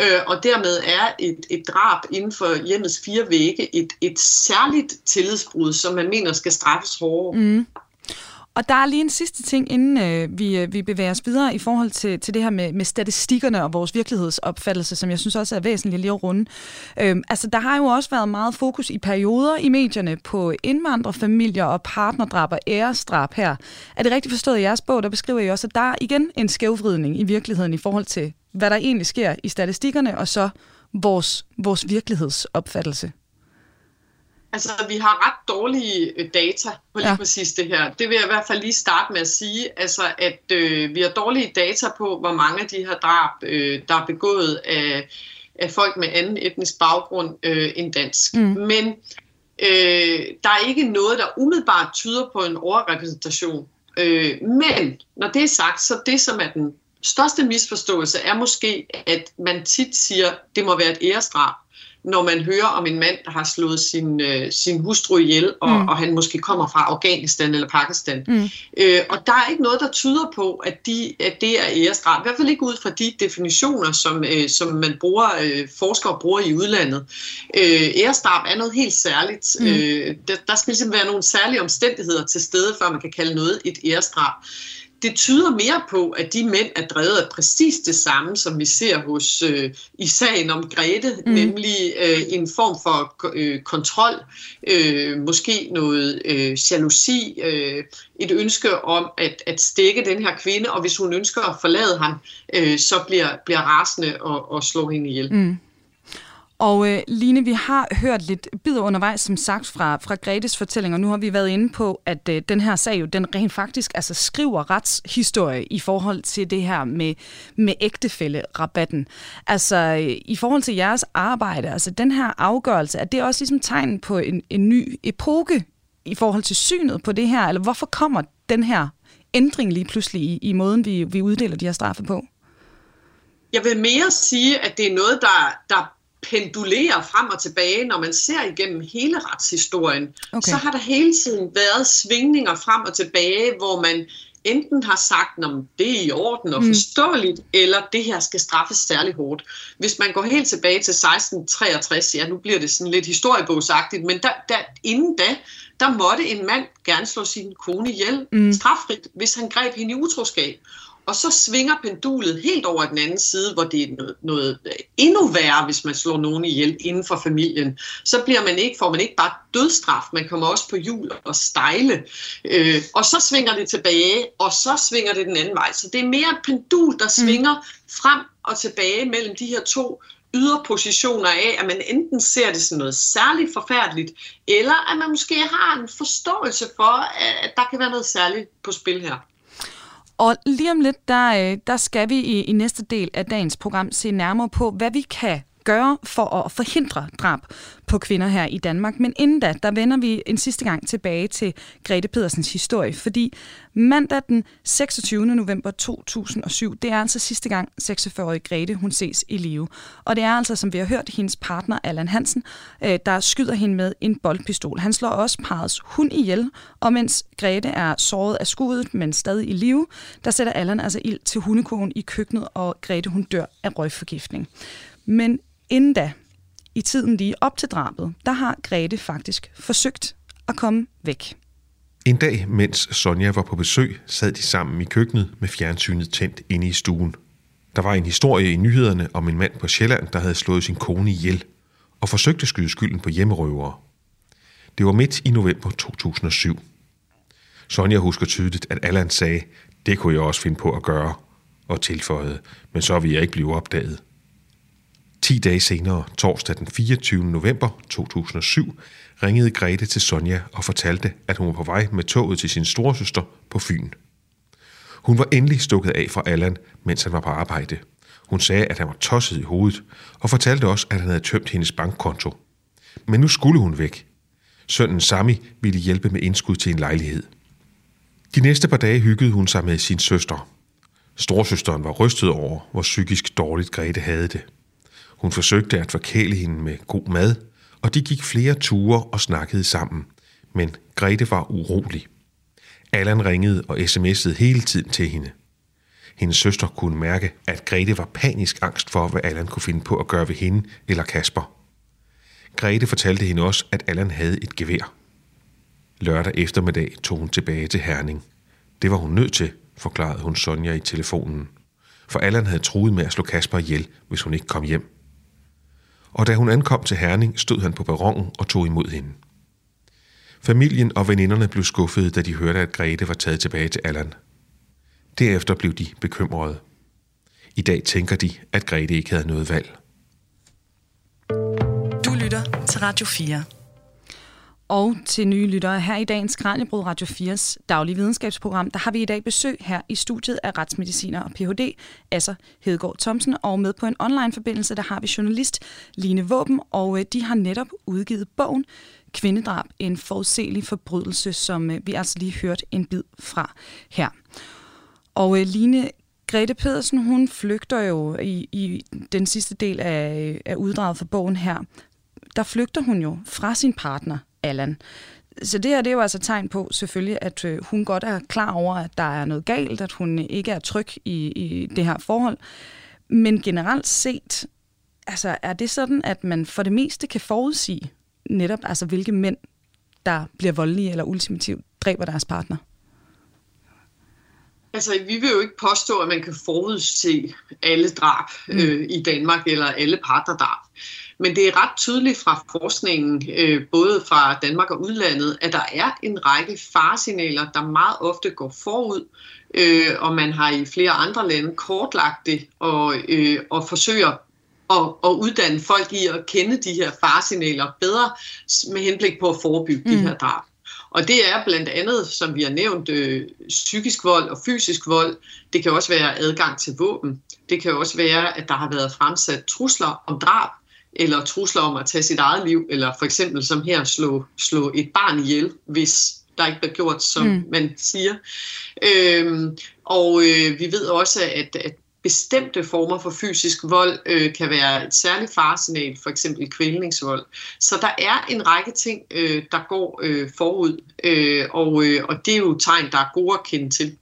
øh, og dermed er et, et drab inden for hjemmets fire vægge et, et særligt tillidsbrud, som man mener skal straffes hårdere. Mm. Og der er lige en sidste ting, inden øh, vi, øh, vi bevæger os videre i forhold til, til det her med, med statistikkerne og vores virkelighedsopfattelse, som jeg synes også er væsentligt lige at runde. Øhm, altså, der har jo også været meget fokus i perioder i medierne på indvandrerfamilier og partnerdrab og æresdrab her. Er det rigtigt forstået i jeres bog, der beskriver I også, at der er igen en skævvridning i virkeligheden i forhold til, hvad der egentlig sker i statistikkerne, og så vores, vores virkelighedsopfattelse? Altså, vi har ret dårlige øh, data på lige ja. præcis det her. Det vil jeg i hvert fald lige starte med at sige. Altså, at øh, vi har dårlige data på, hvor mange af de her drab, øh, der er begået af, af folk med anden etnisk baggrund øh, end dansk. Mm. Men øh, der er ikke noget, der umiddelbart tyder på en overrepræsentation. Øh, men når det er sagt, så det, som er den største misforståelse, er måske, at man tit siger, det må være et æresdrab når man hører om en mand, der har slået sin, øh, sin hustru ihjel, og, mm. og han måske kommer fra Afghanistan eller Pakistan. Mm. Øh, og der er ikke noget, der tyder på, at, de, at det er æresdrab. I hvert fald ikke ud fra de definitioner, som, øh, som man bruger, øh, forskere bruger i udlandet. Øh, æresdrab er noget helt særligt. Mm. Øh, der, der skal ligesom være nogle særlige omstændigheder til stede, før man kan kalde noget et æresdrab det tyder mere på, at de mænd er drevet af præcis det samme, som vi ser hos øh, i sagen om Grete, mm. nemlig øh, en form for øh, kontrol, øh, måske noget øh, jalousi, øh, et ønske om at, at stikke den her kvinde, og hvis hun ønsker at forlade ham, øh, så bliver, bliver rasende og, og slår hende ihjel. Mm. Og øh, Line, vi har hørt lidt bid undervejs, som sagt, fra, fra Gretes fortælling, og nu har vi været inde på, at øh, den her sag jo, den rent faktisk altså, skriver retshistorie i forhold til det her med, med ægtefællerabatten. Altså, øh, i forhold til jeres arbejde, altså den her afgørelse, er det også ligesom tegn på en, en ny epoke i forhold til synet på det her, eller hvorfor kommer den her ændring lige pludselig i, i måden, vi, vi uddeler de her straffe på? Jeg vil mere sige, at det er noget, der, der pendulerer frem og tilbage, når man ser igennem hele retshistorien, okay. så har der hele tiden været svingninger frem og tilbage, hvor man enten har sagt, at det er i orden og mm. forståeligt, mm. eller det her skal straffes særlig hårdt. Hvis man går helt tilbage til 1663, ja, nu bliver det sådan lidt historiebogsagtigt, men der, der, inden da, der måtte en mand gerne slå sin kone ihjel mm. straffrit, hvis han greb hende i utroskab. Og så svinger pendulet helt over den anden side, hvor det er noget, noget endnu værre, hvis man slår nogen ihjel inden for familien. Så bliver man ikke, får man ikke bare dødstraf, man kommer også på jul og stejle. Øh, og så svinger det tilbage, og så svinger det den anden vej. Så det er mere et pendul, der mm. svinger mm. frem og tilbage mellem de her to yderpositioner af, at man enten ser det som noget særligt forfærdeligt, eller at man måske har en forståelse for, at der kan være noget særligt på spil her. Og lige om lidt, der, øh, der skal vi i, i næste del af dagens program se nærmere på, hvad vi kan gøre for at forhindre drab på kvinder her i Danmark. Men inden da, der vender vi en sidste gang tilbage til Grete Pedersens historie, fordi mandag den 26. november 2007, det er altså sidste gang 46-årige Grete, hun ses i live. Og det er altså, som vi har hørt, hendes partner Allan Hansen, øh, der skyder hende med en boldpistol. Han slår også parrets hund ihjel, og mens Grete er såret af skuddet, men stadig i live, der sætter Allan altså ild til hundekogen i køkkenet, og Grete hun dør af røgforgiftning. Men Inden da, i tiden lige op til drabet, der har Grete faktisk forsøgt at komme væk. En dag, mens Sonja var på besøg, sad de sammen i køkkenet med fjernsynet tændt inde i stuen. Der var en historie i nyhederne om en mand på Sjælland, der havde slået sin kone ihjel og forsøgte at skyde skylden på hjemmerøvere. Det var midt i november 2007. Sonja husker tydeligt, at Allan sagde, det kunne jeg også finde på at gøre, og tilføjede, men så vil jeg ikke blive opdaget. 10 dage senere, torsdag den 24. november 2007, ringede Grete til Sonja og fortalte, at hun var på vej med toget til sin storesøster på Fyn. Hun var endelig stukket af fra Allan, mens han var på arbejde. Hun sagde, at han var tosset i hovedet, og fortalte også, at han havde tømt hendes bankkonto. Men nu skulle hun væk. Sønnen Sami ville hjælpe med indskud til en lejlighed. De næste par dage hyggede hun sig med sin søster. Storsøsteren var rystet over, hvor psykisk dårligt Grete havde det. Hun forsøgte at forkæle hende med god mad, og de gik flere ture og snakkede sammen. Men Grete var urolig. Allan ringede og sms'ede hele tiden til hende. Hendes søster kunne mærke, at Grete var panisk angst for, hvad Allan kunne finde på at gøre ved hende eller Kasper. Grete fortalte hende også, at Allan havde et gevær. Lørdag eftermiddag tog hun tilbage til Herning. Det var hun nødt til, forklarede hun Sonja i telefonen. For Allan havde truet med at slå Kasper ihjel, hvis hun ikke kom hjem og da hun ankom til Herning, stod han på perronen og tog imod hende. Familien og veninderne blev skuffede, da de hørte, at Grete var taget tilbage til Allan. Derefter blev de bekymrede. I dag tænker de, at Grete ikke havde noget valg. Du lytter til Radio 4 og til nye lyttere. Her i dagens Kranjebrud Radio 4's daglige videnskabsprogram, der har vi i dag besøg her i studiet af retsmediciner og Ph.D. altså Hedegaard Thomsen, og med på en online-forbindelse, der har vi journalist Line Våben, og øh, de har netop udgivet bogen Kvindedrab, en forudselig forbrydelse, som øh, vi altså lige hørt en bid fra her. Og øh, Line, Grete Pedersen, hun flygter jo i, i den sidste del af, af uddraget for bogen her. Der flygter hun jo fra sin partner, Allan. Så det her det er jo altså tegn på selvfølgelig, at øh, hun godt er klar over, at der er noget galt, at hun ikke er tryg i, i det her forhold. Men generelt set, altså er det sådan, at man for det meste kan forudsige netop, altså hvilke mænd, der bliver voldelige eller ultimativt dræber deres partner? Altså, vi vil jo ikke påstå, at man kan forudse alle drab mm. øh, i Danmark, eller alle partnerdrab. Men det er ret tydeligt fra forskningen, øh, både fra Danmark og udlandet, at der er en række faresignaler, der meget ofte går forud, øh, og man har i flere andre lande kortlagt det og, øh, og forsøger at, at uddanne folk i at kende de her faresignaler bedre med henblik på at forebygge mm. de her drab. Og det er blandt andet, som vi har nævnt, øh, psykisk vold og fysisk vold. Det kan også være adgang til våben. Det kan også være, at der har været fremsat trusler om drab eller trusler om at tage sit eget liv, eller for eksempel som her slå, slå et barn ihjel, hvis der ikke bliver gjort, som mm. man siger. Øhm, og øh, vi ved også, at, at bestemte former for fysisk vold øh, kan være et særligt faresignal, for eksempel kvælningsvold. Så der er en række ting, øh, der går øh, forud, øh, og, øh, og det er jo tegn, der er gode at kende til.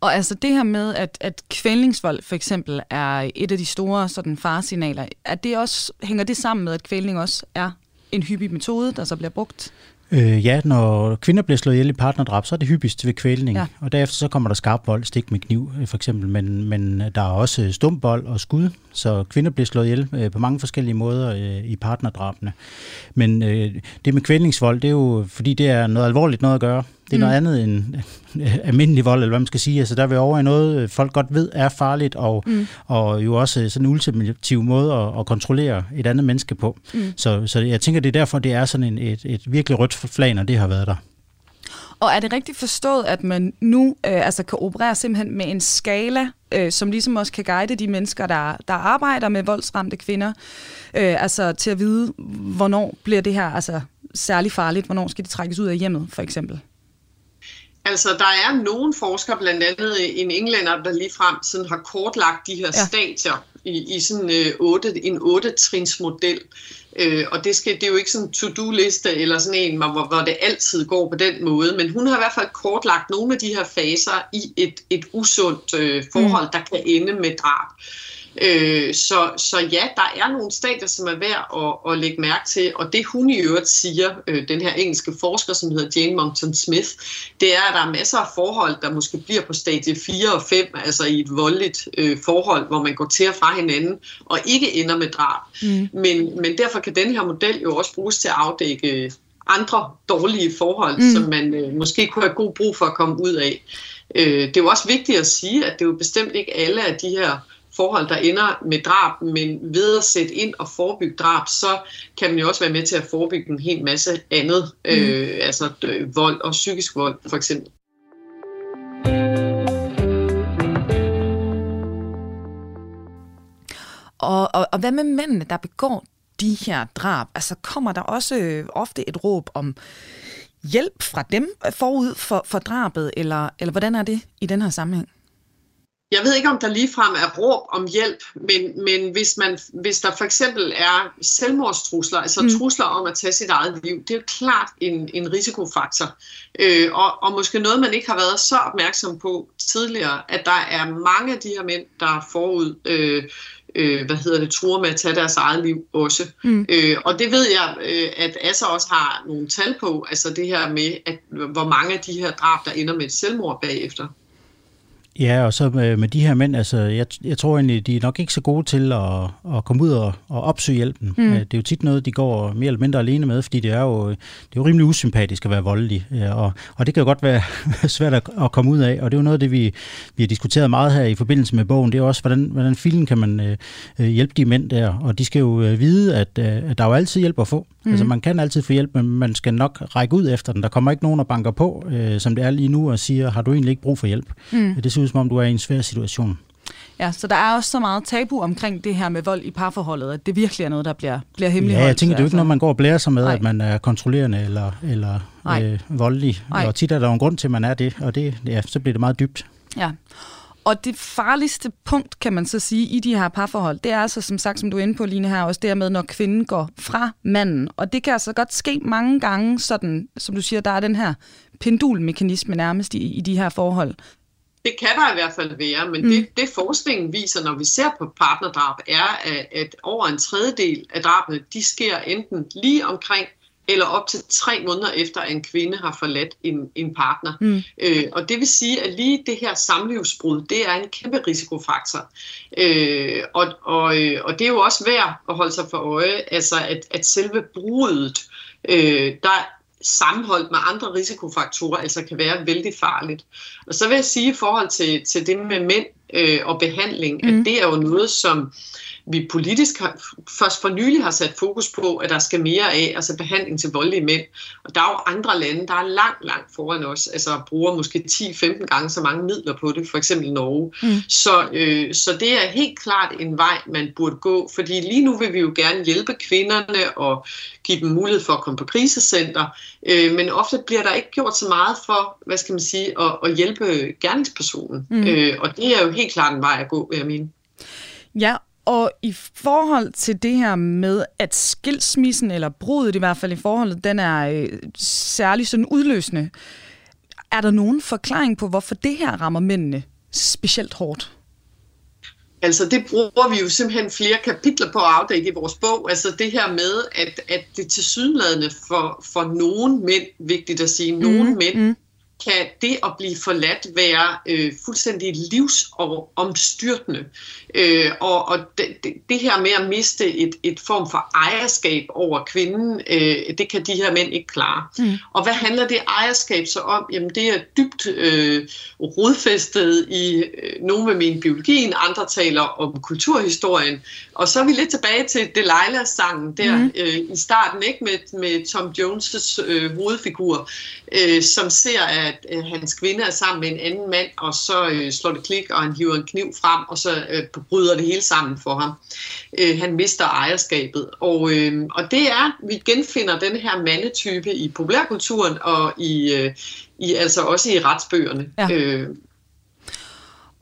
Og altså det her med, at, at kvælningsvold for eksempel er et af de store sådan, faresignaler, er det også, hænger det sammen med, at kvælning også er en hyppig metode, der så bliver brugt? Øh, ja, når kvinder bliver slået ihjel i partnerdrab, så er det hyppigst ved kvælning, ja. og derefter så kommer der skarp vold, stik med kniv øh, for eksempel, men, men der er også stumbold og skud, så kvinder bliver slået ihjel øh, på mange forskellige måder øh, i partnerdrabene. Men øh, det med kvælningsvold, det er jo, fordi det er noget alvorligt noget at gøre. Det er mm. noget andet end øh, almindelig vold, eller hvad man skal sige. Altså, der er vi over i noget, øh, folk godt ved er farligt, og, mm. og jo også sådan en ultimativ måde at, at kontrollere et andet menneske på. Mm. Så, så jeg tænker, det er derfor, det er sådan en, et, et virkelig rødt flag, når det har været der. Og er det rigtigt forstået, at man nu øh, altså kan operere simpelthen med en skala, øh, som ligesom også kan guide de mennesker, der, der arbejder med voldsramte kvinder, øh, altså til at vide, hvornår bliver det her altså, særlig farligt, hvornår skal de trækkes ud af hjemmet, for eksempel? Altså, der er nogle forskere, blandt andet en englænder, der lige frem sådan har kortlagt de her ja. stadier i, i sådan øh, 8, en 8-trins model. Øh, og det, skal, det er jo ikke sådan en to-do-liste eller sådan en, hvor, hvor det altid går på den måde, men hun har i hvert fald kortlagt nogle af de her faser i et, et usundt øh, forhold, mm. der kan ende med drab. Øh, så, så ja, der er nogle stadier, som er værd at, at lægge mærke til, og det hun i øvrigt siger, øh, den her engelske forsker, som hedder Jane Monkton Smith, det er, at der er masser af forhold, der måske bliver på stadie 4 og 5, altså i et voldeligt øh, forhold, hvor man går til og fra hinanden, og ikke ender med drab. Mm. Men, men derfor kan den her model jo også bruges til at afdække andre dårlige forhold, mm. som man øh, måske kunne have god brug for at komme ud af. Øh, det er jo også vigtigt at sige, at det er jo bestemt ikke alle af de her forhold, der ender med drab, men ved at sætte ind og forebygge drab, så kan man jo også være med til at forebygge en hel masse andet, mm. øh, altså øh, vold og psykisk vold for eksempel. Og, og, og hvad med mændene, der begår de her drab? Altså kommer der også øh, ofte et råb om hjælp fra dem forud for, for drabet, eller, eller hvordan er det i den her sammenhæng? Jeg ved ikke, om der ligefrem er råb om hjælp, men, men hvis, man, hvis der for eksempel er selvmordstrusler, altså mm. trusler om at tage sit eget liv, det er jo klart en, en risikofaktor. Øh, og, og måske noget, man ikke har været så opmærksom på tidligere, at der er mange af de her mænd, der forud øh, øh, hvad hedder det, truer med at tage deres eget liv også. Mm. Øh, og det ved jeg, øh, at Asser også har nogle tal på, altså det her med, at hvor mange af de her drab, der ender med et selvmord bagefter. Ja, og så med, med de her mænd, altså, jeg, jeg tror egentlig, de er nok ikke så gode til at, at komme ud og, og opsøge hjælpen. Mm. Det er jo tit noget, de går mere eller mindre alene med, fordi det er jo, det er jo rimelig usympatisk at være voldelig, og, og det kan jo godt være svært at, at komme ud af, og det er jo noget af det, vi, vi har diskuteret meget her i forbindelse med bogen, det er også, hvordan, hvordan filen kan man øh, øh hjælpe de mænd der, og de skal jo øh, vide, at, øh, at der er jo altid hjælp at få. Mm. Altså man kan altid få hjælp, men man skal nok række ud efter den. Der kommer ikke nogen, der banker på, øh, som det er lige nu, og siger, har du egentlig ikke brug for hjælp? Mm. Det ud som om, du er i en svær situation. Ja, så der er også så meget tabu omkring det her med vold i parforholdet, at det virkelig er noget, der bliver, bliver hemmeligholdt. Ja, jeg tænker, det er jo ikke noget, man går og blærer sig med, Nej. at man er kontrollerende eller, eller øh, voldelig. Nej. Og tit er der en grund til, at man er det, og det, ja, så bliver det meget dybt. Ja, og det farligste punkt, kan man så sige, i de her parforhold, det er altså, som sagt, som du er inde på, Line, her, også dermed, når kvinden går fra manden. Og det kan altså godt ske mange gange, sådan, som du siger, der er den her pendulmekanisme nærmest i, i de her forhold. Det kan der i hvert fald være, men mm. det, det forskningen viser, når vi ser på partnerdrab, er, at, at over en tredjedel af drabene, de sker enten lige omkring eller op til tre måneder efter, at en kvinde har forladt en, en partner. Mm. Øh, og det vil sige, at lige det her samlivsbrud, det er en kæmpe risikofaktor. Øh, og, og, øh, og det er jo også værd at holde sig for øje, altså at, at selve brudet, øh, der sammenholdt med andre risikofaktorer, altså kan være vældig farligt. Og så vil jeg sige i forhold til, til det med mænd øh, og behandling, mm. at det er jo noget, som vi politisk har, først for nylig har sat fokus på, at der skal mere af, altså behandling til voldelige mænd. Og der er jo andre lande, der er langt, langt foran os, altså bruger måske 10-15 gange så mange midler på det, for eksempel Norge. Mm. Så, øh, så det er helt klart en vej, man burde gå, fordi lige nu vil vi jo gerne hjælpe kvinderne og give dem mulighed for at komme på krisecenter, øh, men ofte bliver der ikke gjort så meget for, hvad skal man sige, at, at hjælpe gerningspersonen. Mm. Øh, og det er jo helt klart en vej at gå, vil jeg mene. Ja, og i forhold til det her med, at skilsmissen, eller brudet i hvert fald i forholdet, den er øh, særlig sådan udløsende. Er der nogen forklaring på, hvorfor det her rammer mændene specielt hårdt? Altså det bruger vi jo simpelthen flere kapitler på at afdække i vores bog. Altså det her med, at, at det til sydenladende for, for nogen mænd, vigtigt at sige, nogen mm, mænd, mm kan det at blive forladt være øh, fuldstændig livsomstyrtende. Øh, og og det, det, det her med at miste et, et form for ejerskab over kvinden, øh, det kan de her mænd ikke klare. Mm. Og hvad handler det ejerskab så om? Jamen det er dybt øh, rodfæstet i øh, nogle med min biologien, andre taler om kulturhistorien. Og så er vi lidt tilbage til Delilah-sangen der mm. øh, i starten, ikke med, med Tom Jones' øh, hovedfigur, øh, som ser, at øh, hans kvinde er sammen med en anden mand, og så øh, slår det klik, og han hiver en kniv frem, og så øh, bryder det hele sammen for ham. Øh, han mister ejerskabet. Og, øh, og det er, vi genfinder den her mandetype i populærkulturen, og i, øh, i altså også i retsbøgerne. Ja. Øh.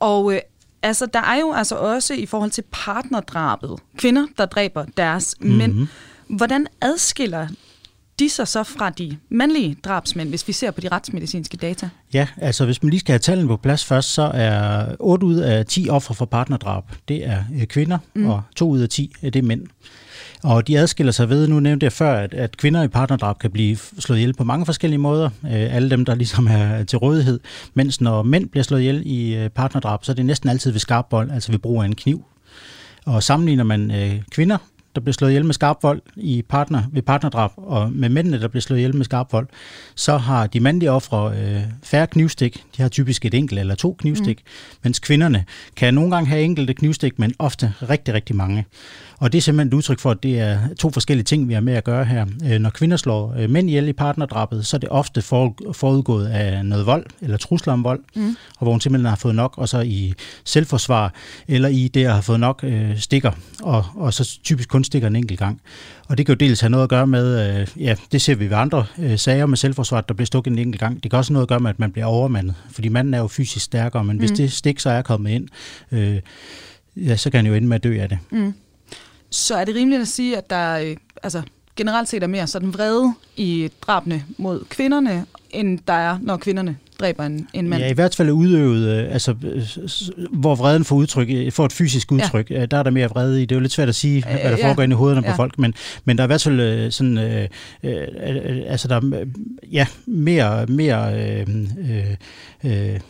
Og øh, altså, der er jo altså også i forhold til partnerdrabet, kvinder, der dræber deres mm-hmm. mænd. Hvordan adskiller de sig så fra de mandlige drabsmænd, hvis vi ser på de retsmedicinske data? Ja, altså hvis man lige skal have tallene på plads først, så er 8 ud af 10 ofre for partnerdrab, det er øh, kvinder, mm. og 2 ud af 10 det er mænd. Og de adskiller sig ved, nu nævnte jeg før, at, at kvinder i partnerdrab kan blive slået ihjel på mange forskellige måder. Øh, alle dem, der ligesom er til rådighed. Mens når mænd bliver slået ihjel i øh, partnerdrab, så er det næsten altid ved skarp vold, altså ved brug af en kniv. Og sammenligner man øh, kvinder der bliver slået ihjel med skarp vold i partner, ved partnerdrab, og med mændene, der bliver slået ihjel med skarp vold, så har de mandlige ofre øh, færre knivstik. De har typisk et enkelt eller to knivstik, mm. mens kvinderne kan nogle gange have enkelte knivstik, men ofte rigtig, rigtig mange. Og det er simpelthen et udtryk for, at det er to forskellige ting, vi har med at gøre her. Øh, når kvinder slår øh, mænd ihjel i partnerdrabet, så er det ofte forudgået af noget vold, eller trusler om vold, mm. og hvor hun simpelthen har fået nok, og så i selvforsvar, eller i det at have fået nok øh, stikker, og, og så typisk kun stikker en enkelt gang. Og det kan jo dels have noget at gøre med, øh, ja, det ser vi ved andre øh, sager med selvforsvar, der bliver stukket en enkelt gang. Det kan også have noget at gøre med, at man bliver overmandet, fordi manden er jo fysisk stærkere, men mm. hvis det stik så er kommet ind, øh, ja, så kan han jo ende med at dø af det. Mm så er det rimeligt at sige, at der øh, altså, generelt set er mere sådan vrede i drabene mod kvinderne, end der er, når kvinderne dræber en, en mand. Ja, i hvert fald udøvet, øh, altså, hvor vreden får, udtryk, øh, får et fysisk udtryk, ja. der er der mere vrede i. Det er jo lidt svært at sige, hvad der ja. foregår inde i hovederne ja. på folk, men, men der er i hvert fald sådan, øh, øh, altså der er, ja, mere, mere øh, øh,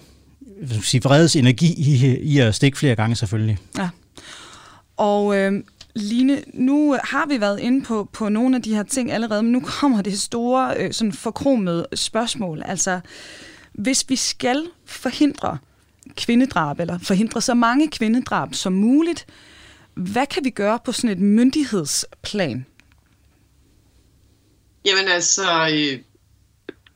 sige, vredes energi i, i at stikke flere gange selvfølgelig. Ja. Og øh, Line, nu har vi været inde på, på nogle af de her ting allerede, men nu kommer det store øh, sådan forkromede spørgsmål. Altså, hvis vi skal forhindre kvindedrab, eller forhindre så mange kvindedrab som muligt, hvad kan vi gøre på sådan et myndighedsplan? Jamen altså, øh,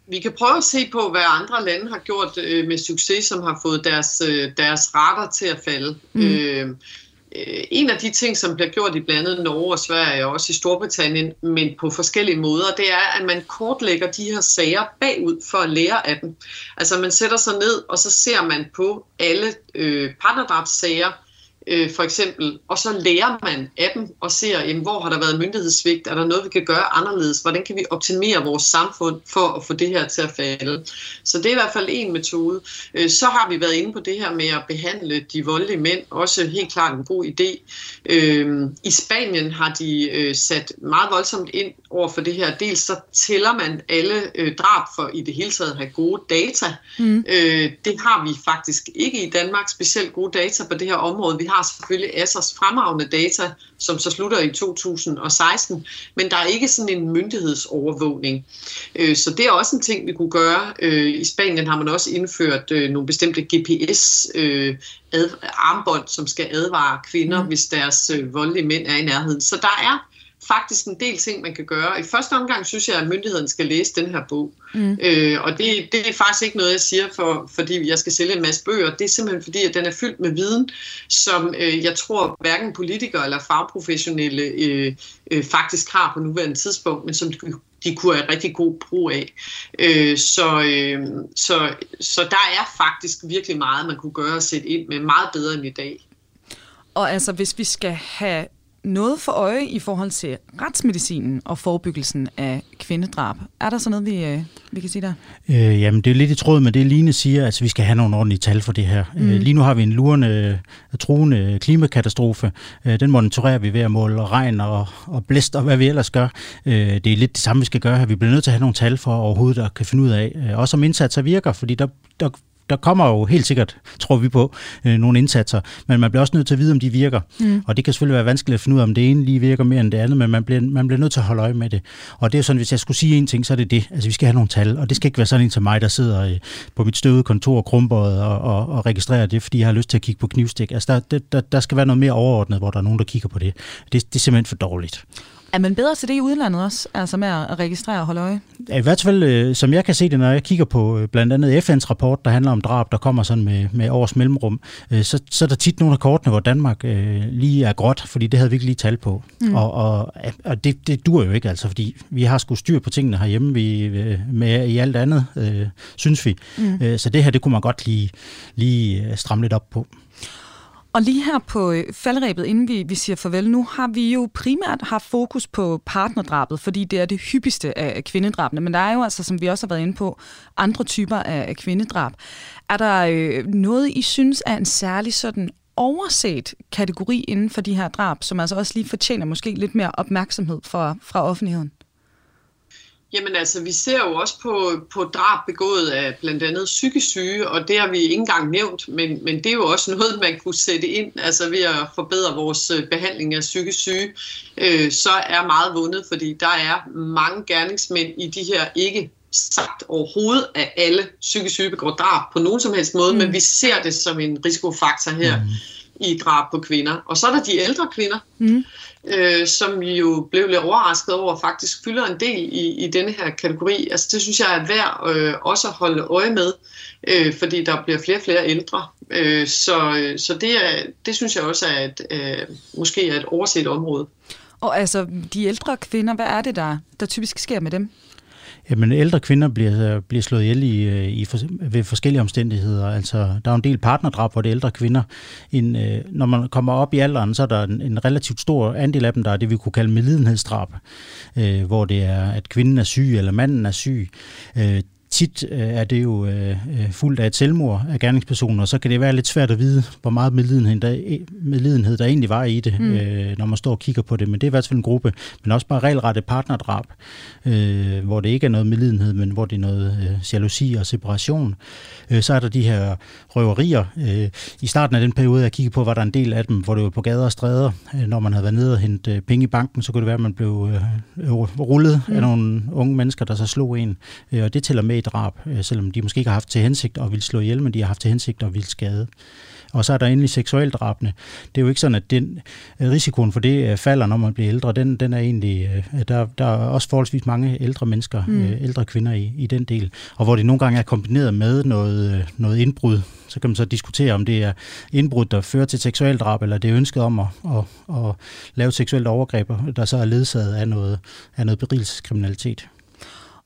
vi kan prøve at se på, hvad andre lande har gjort øh, med succes, som har fået deres, øh, deres retter til at falde. Mm. Øh, Øh, en af de ting, som bliver gjort i blandt andet Norge og Sverige og også i Storbritannien, men på forskellige måder, det er, at man kortlægger de her sager bagud for at lære af dem. Altså man sætter sig ned, og så ser man på alle øh, partnerdrabssager, øh, for eksempel, og så lærer man af dem og ser, jamen, hvor har der været myndighedssvigt, er der noget, vi kan gøre anderledes, hvordan kan vi optimere vores samfund for at få det her til at falde. Så det er i hvert fald en metode. Øh, så har vi været inde på det her med at behandle de voldelige mænd, også helt klart en god idé. Øh, I Spanien har de øh, sat meget voldsomt ind over for det her. Dels så tæller man alle øh, drab for i det hele taget at have gode data. Mm. Øh, det har vi faktisk ikke i Danmark, specielt gode data på det her område. Vi har selvfølgelig Assers fremragende data, som så slutter i 2016, men der er ikke sådan en myndighedsovervågning. Øh, så det er også en ting, vi kunne gøre. Øh, I Spanien har man også indført øh, nogle bestemte GPS armbånd, som skal advare kvinder, mm. hvis deres voldelige mænd er i nærheden. Så der er faktisk en del ting, man kan gøre. I første omgang synes jeg, at myndigheden skal læse den her bog. Mm. Øh, og det, det er faktisk ikke noget, jeg siger, for, fordi jeg skal sælge en masse bøger. Det er simpelthen fordi, at den er fyldt med viden, som øh, jeg tror hverken politikere eller fagprofessionelle øh, øh, faktisk har på nuværende tidspunkt, men som de kunne have rigtig god brug af. Øh, så, øh, så, så der er faktisk virkelig meget, man kunne gøre og sætte ind med meget bedre end i dag. Og altså, hvis vi skal have noget for øje i forhold til retsmedicinen og forebyggelsen af kvindedrab. Er der så noget, vi, øh, vi kan sige der? Øh, jamen, det er lidt i tråd med det, Line siger, at altså, vi skal have nogle ordentlige tal for det her. Mm. Øh, lige nu har vi en lurende, truende klimakatastrofe. Øh, den monitorerer vi ved at måle regn og, og blæst og hvad vi ellers gør. Øh, det er lidt det samme, vi skal gøre her. Vi bliver nødt til at have nogle tal for overhovedet at kan finde ud af, øh, også om indsatser virker, fordi der, der der kommer jo helt sikkert, tror vi på, øh, nogle indsatser, men man bliver også nødt til at vide, om de virker. Mm. Og det kan selvfølgelig være vanskeligt at finde ud af, om det ene lige virker mere end det andet, men man bliver, man bliver nødt til at holde øje med det. Og det er sådan, hvis jeg skulle sige en ting, så er det det. Altså, vi skal have nogle tal, og det skal ikke være sådan en til mig, der sidder øh, på mit støvede kontor krumbøjet og, og, og registrerer det, fordi jeg har lyst til at kigge på knivstik. Altså, der, der, der skal være noget mere overordnet, hvor der er nogen, der kigger på det. Det, det er simpelthen for dårligt. Er man bedre til det i udlandet også, altså med at registrere og holde øje? I hvert fald, øh, som jeg kan se det, når jeg kigger på øh, blandt andet FN's rapport, der handler om drab, der kommer sådan med, med års mellemrum, øh, så, så er der tit nogle af kortene, hvor Danmark øh, lige er gråt, fordi det havde vi ikke lige tal på. Mm. Og, og, og det, det dur jo ikke, altså, fordi vi har sgu styr på tingene herhjemme vi, med i alt andet, øh, synes vi. Mm. Så det her, det kunne man godt lige, lige stramme lidt op på. Og lige her på øh, faldrebet, inden vi, vi siger farvel nu, har vi jo primært haft fokus på partnerdrabet, fordi det er det hyppigste af kvindedrabene. Men der er jo altså, som vi også har været inde på, andre typer af kvindedrab. Er der øh, noget, I synes er en særlig sådan overset kategori inden for de her drab, som altså også lige fortjener måske lidt mere opmærksomhed fra, fra offentligheden? Jamen altså, vi ser jo også på, på drab begået af blandt andet psykisk syge, og det har vi ikke engang nævnt, men, men det er jo også noget, man kunne sætte ind, altså ved at forbedre vores øh, behandling af psykisk syge, øh, så er meget vundet, fordi der er mange gerningsmænd i de her ikke sagt overhovedet, at alle psykisk syge begår drab på nogen som helst måde, mm. men vi ser det som en risikofaktor her. Mm i drab på kvinder. Og så er der de ældre kvinder, mm øh, som vi jo blev lidt overrasket over, faktisk fylder en del i, i denne her kategori. Altså det synes jeg er værd øh, også at holde øje med, øh, fordi der bliver flere og flere ældre. Øh, så så det, er, det synes jeg også er et, øh, måske er et overset område. Og altså, de ældre kvinder, hvad er det, der, der typisk sker med dem? Jamen, ældre kvinder bliver, bliver slået ihjel i, i, ved forskellige omstændigheder. Altså, der er en del partnerdrab, hvor det er ældre kvinder. En, øh, når man kommer op i alderen, så er der en, en relativt stor andel af dem, der er det, vi kunne kalde medlidenhedsdrab, øh, hvor det er, at kvinden er syg, eller manden er syg. Øh, tit øh, er det jo øh, øh, fuldt af et selvmord af gerningspersoner, og så kan det være lidt svært at vide, hvor meget medlidenhed der, medlidenhed der egentlig var i det, mm. øh, når man står og kigger på det. Men det er i hvert fald en gruppe, men også bare regelrette partnerdrab, øh, hvor det ikke er noget medlidenhed, men hvor det er noget øh, jalousi og separation. Øh, så er der de her røverier. Øh, I starten af den periode, jeg kiggede på, var der en del af dem, hvor det var på gader og stræder. Øh, når man havde været nede og hentet øh, penge i banken, så kunne det være, at man blev øh, rullet mm. af nogle unge mennesker, der så slog en. Øh, og det tæller med drab, øh, selvom de måske ikke har haft til hensigt at ville slå ihjel, men de har haft til hensigt at ville skade. Og så er der endelig seksualdrabene. Det er jo ikke sådan, at den øh, risikoen for det øh, falder, når man bliver ældre. Den, den er egentlig, der, der er også forholdsvis mange ældre mennesker, mm. ældre kvinder i, i den del. Og hvor det nogle gange er kombineret med noget, noget indbrud, så kan man så diskutere, om det er indbrud, der fører til seksualdrab, eller det er ønsket om at, at, at lave seksuelt overgreb, der så er ledsaget af noget, af noget berigelseskriminalitet.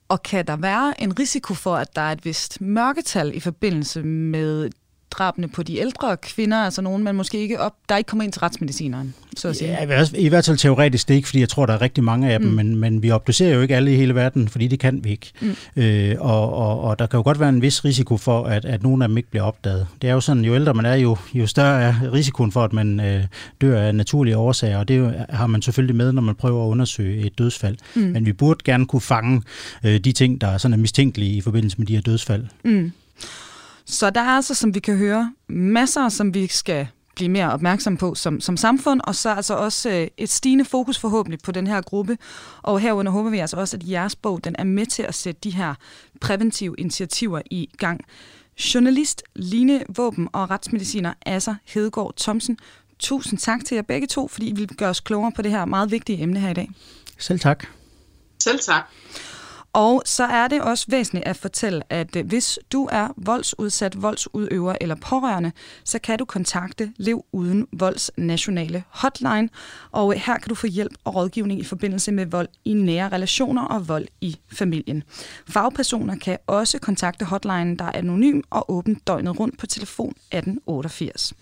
Og kan der være en risiko for, at der er et vist mørketal i forbindelse med drabene på de ældre kvinder, altså nogen, man måske ikke op, der ikke kommer ind til retsmedicineren, så at sige? Ja, i hvert fald teoretisk det ikke, fordi jeg tror, der er rigtig mange af dem, mm. men, men vi obducerer jo ikke alle i hele verden, fordi det kan vi ikke. Mm. Øh, og, og, og der kan jo godt være en vis risiko for, at, at nogle af dem ikke bliver opdaget. Det er jo sådan, jo ældre man er, jo, jo større er risikoen for, at man øh, dør af naturlige årsager, og det jo, har man selvfølgelig med, når man prøver at undersøge et dødsfald. Mm. Men vi burde gerne kunne fange øh, de ting, der er sådan er mistænkelige i forbindelse med de her dødsfald. Mm. Så der er altså, som vi kan høre, masser, som vi skal blive mere opmærksom på som, som samfund, og så altså også øh, et stigende fokus forhåbentlig på den her gruppe. Og herunder håber vi altså også, at jeres bog den er med til at sætte de her præventive initiativer i gang. Journalist Line Våben og retsmediciner Asser Hedegaard Thomsen, tusind tak til jer begge to, fordi I vil gøre os klogere på det her meget vigtige emne her i dag. Selv tak. Selv tak. Og så er det også væsentligt at fortælle, at øh, hvis du er voldsudsat, voldsudøver eller pårørende, så kan du kontakte Lev Uden Volds nationale hotline. Og øh, her kan du få hjælp og rådgivning i forbindelse med vold i nære relationer og vold i familien. Fagpersoner kan også kontakte hotline, der er anonym og åben døgnet rundt på telefon 1888.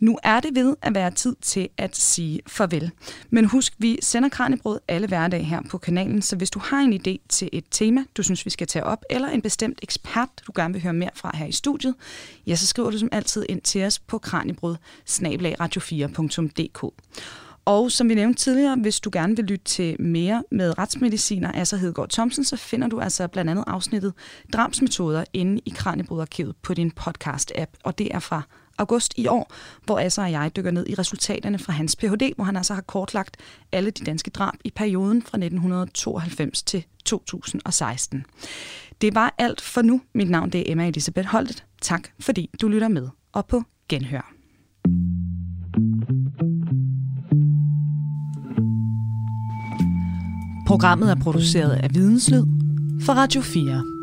Nu er det ved at være tid til at sige farvel. Men husk, vi sender Kranjebrød alle hverdage her på kanalen, så hvis du har en idé til et tema, du synes, vi skal tage op, eller en bestemt ekspert, du gerne vil høre mere fra her i studiet, ja, så skriver du som altid ind til os på kranjebrød radio4.dk. Og som vi nævnte tidligere, hvis du gerne vil lytte til mere med retsmediciner Asser Hedegaard Thomsen, så finder du altså blandt andet afsnittet Drabsmetoder inde i Kranjebrudarkivet på din podcast-app, og det er fra august i år, hvor Asser og jeg dykker ned i resultaterne fra hans Ph.D., hvor han altså har kortlagt alle de danske drab i perioden fra 1992 til 2016. Det var alt for nu. Mit navn det er Emma Elisabeth Holtet. Tak fordi du lytter med, og på genhør. Programmet er produceret af Videnslyd for Radio 4.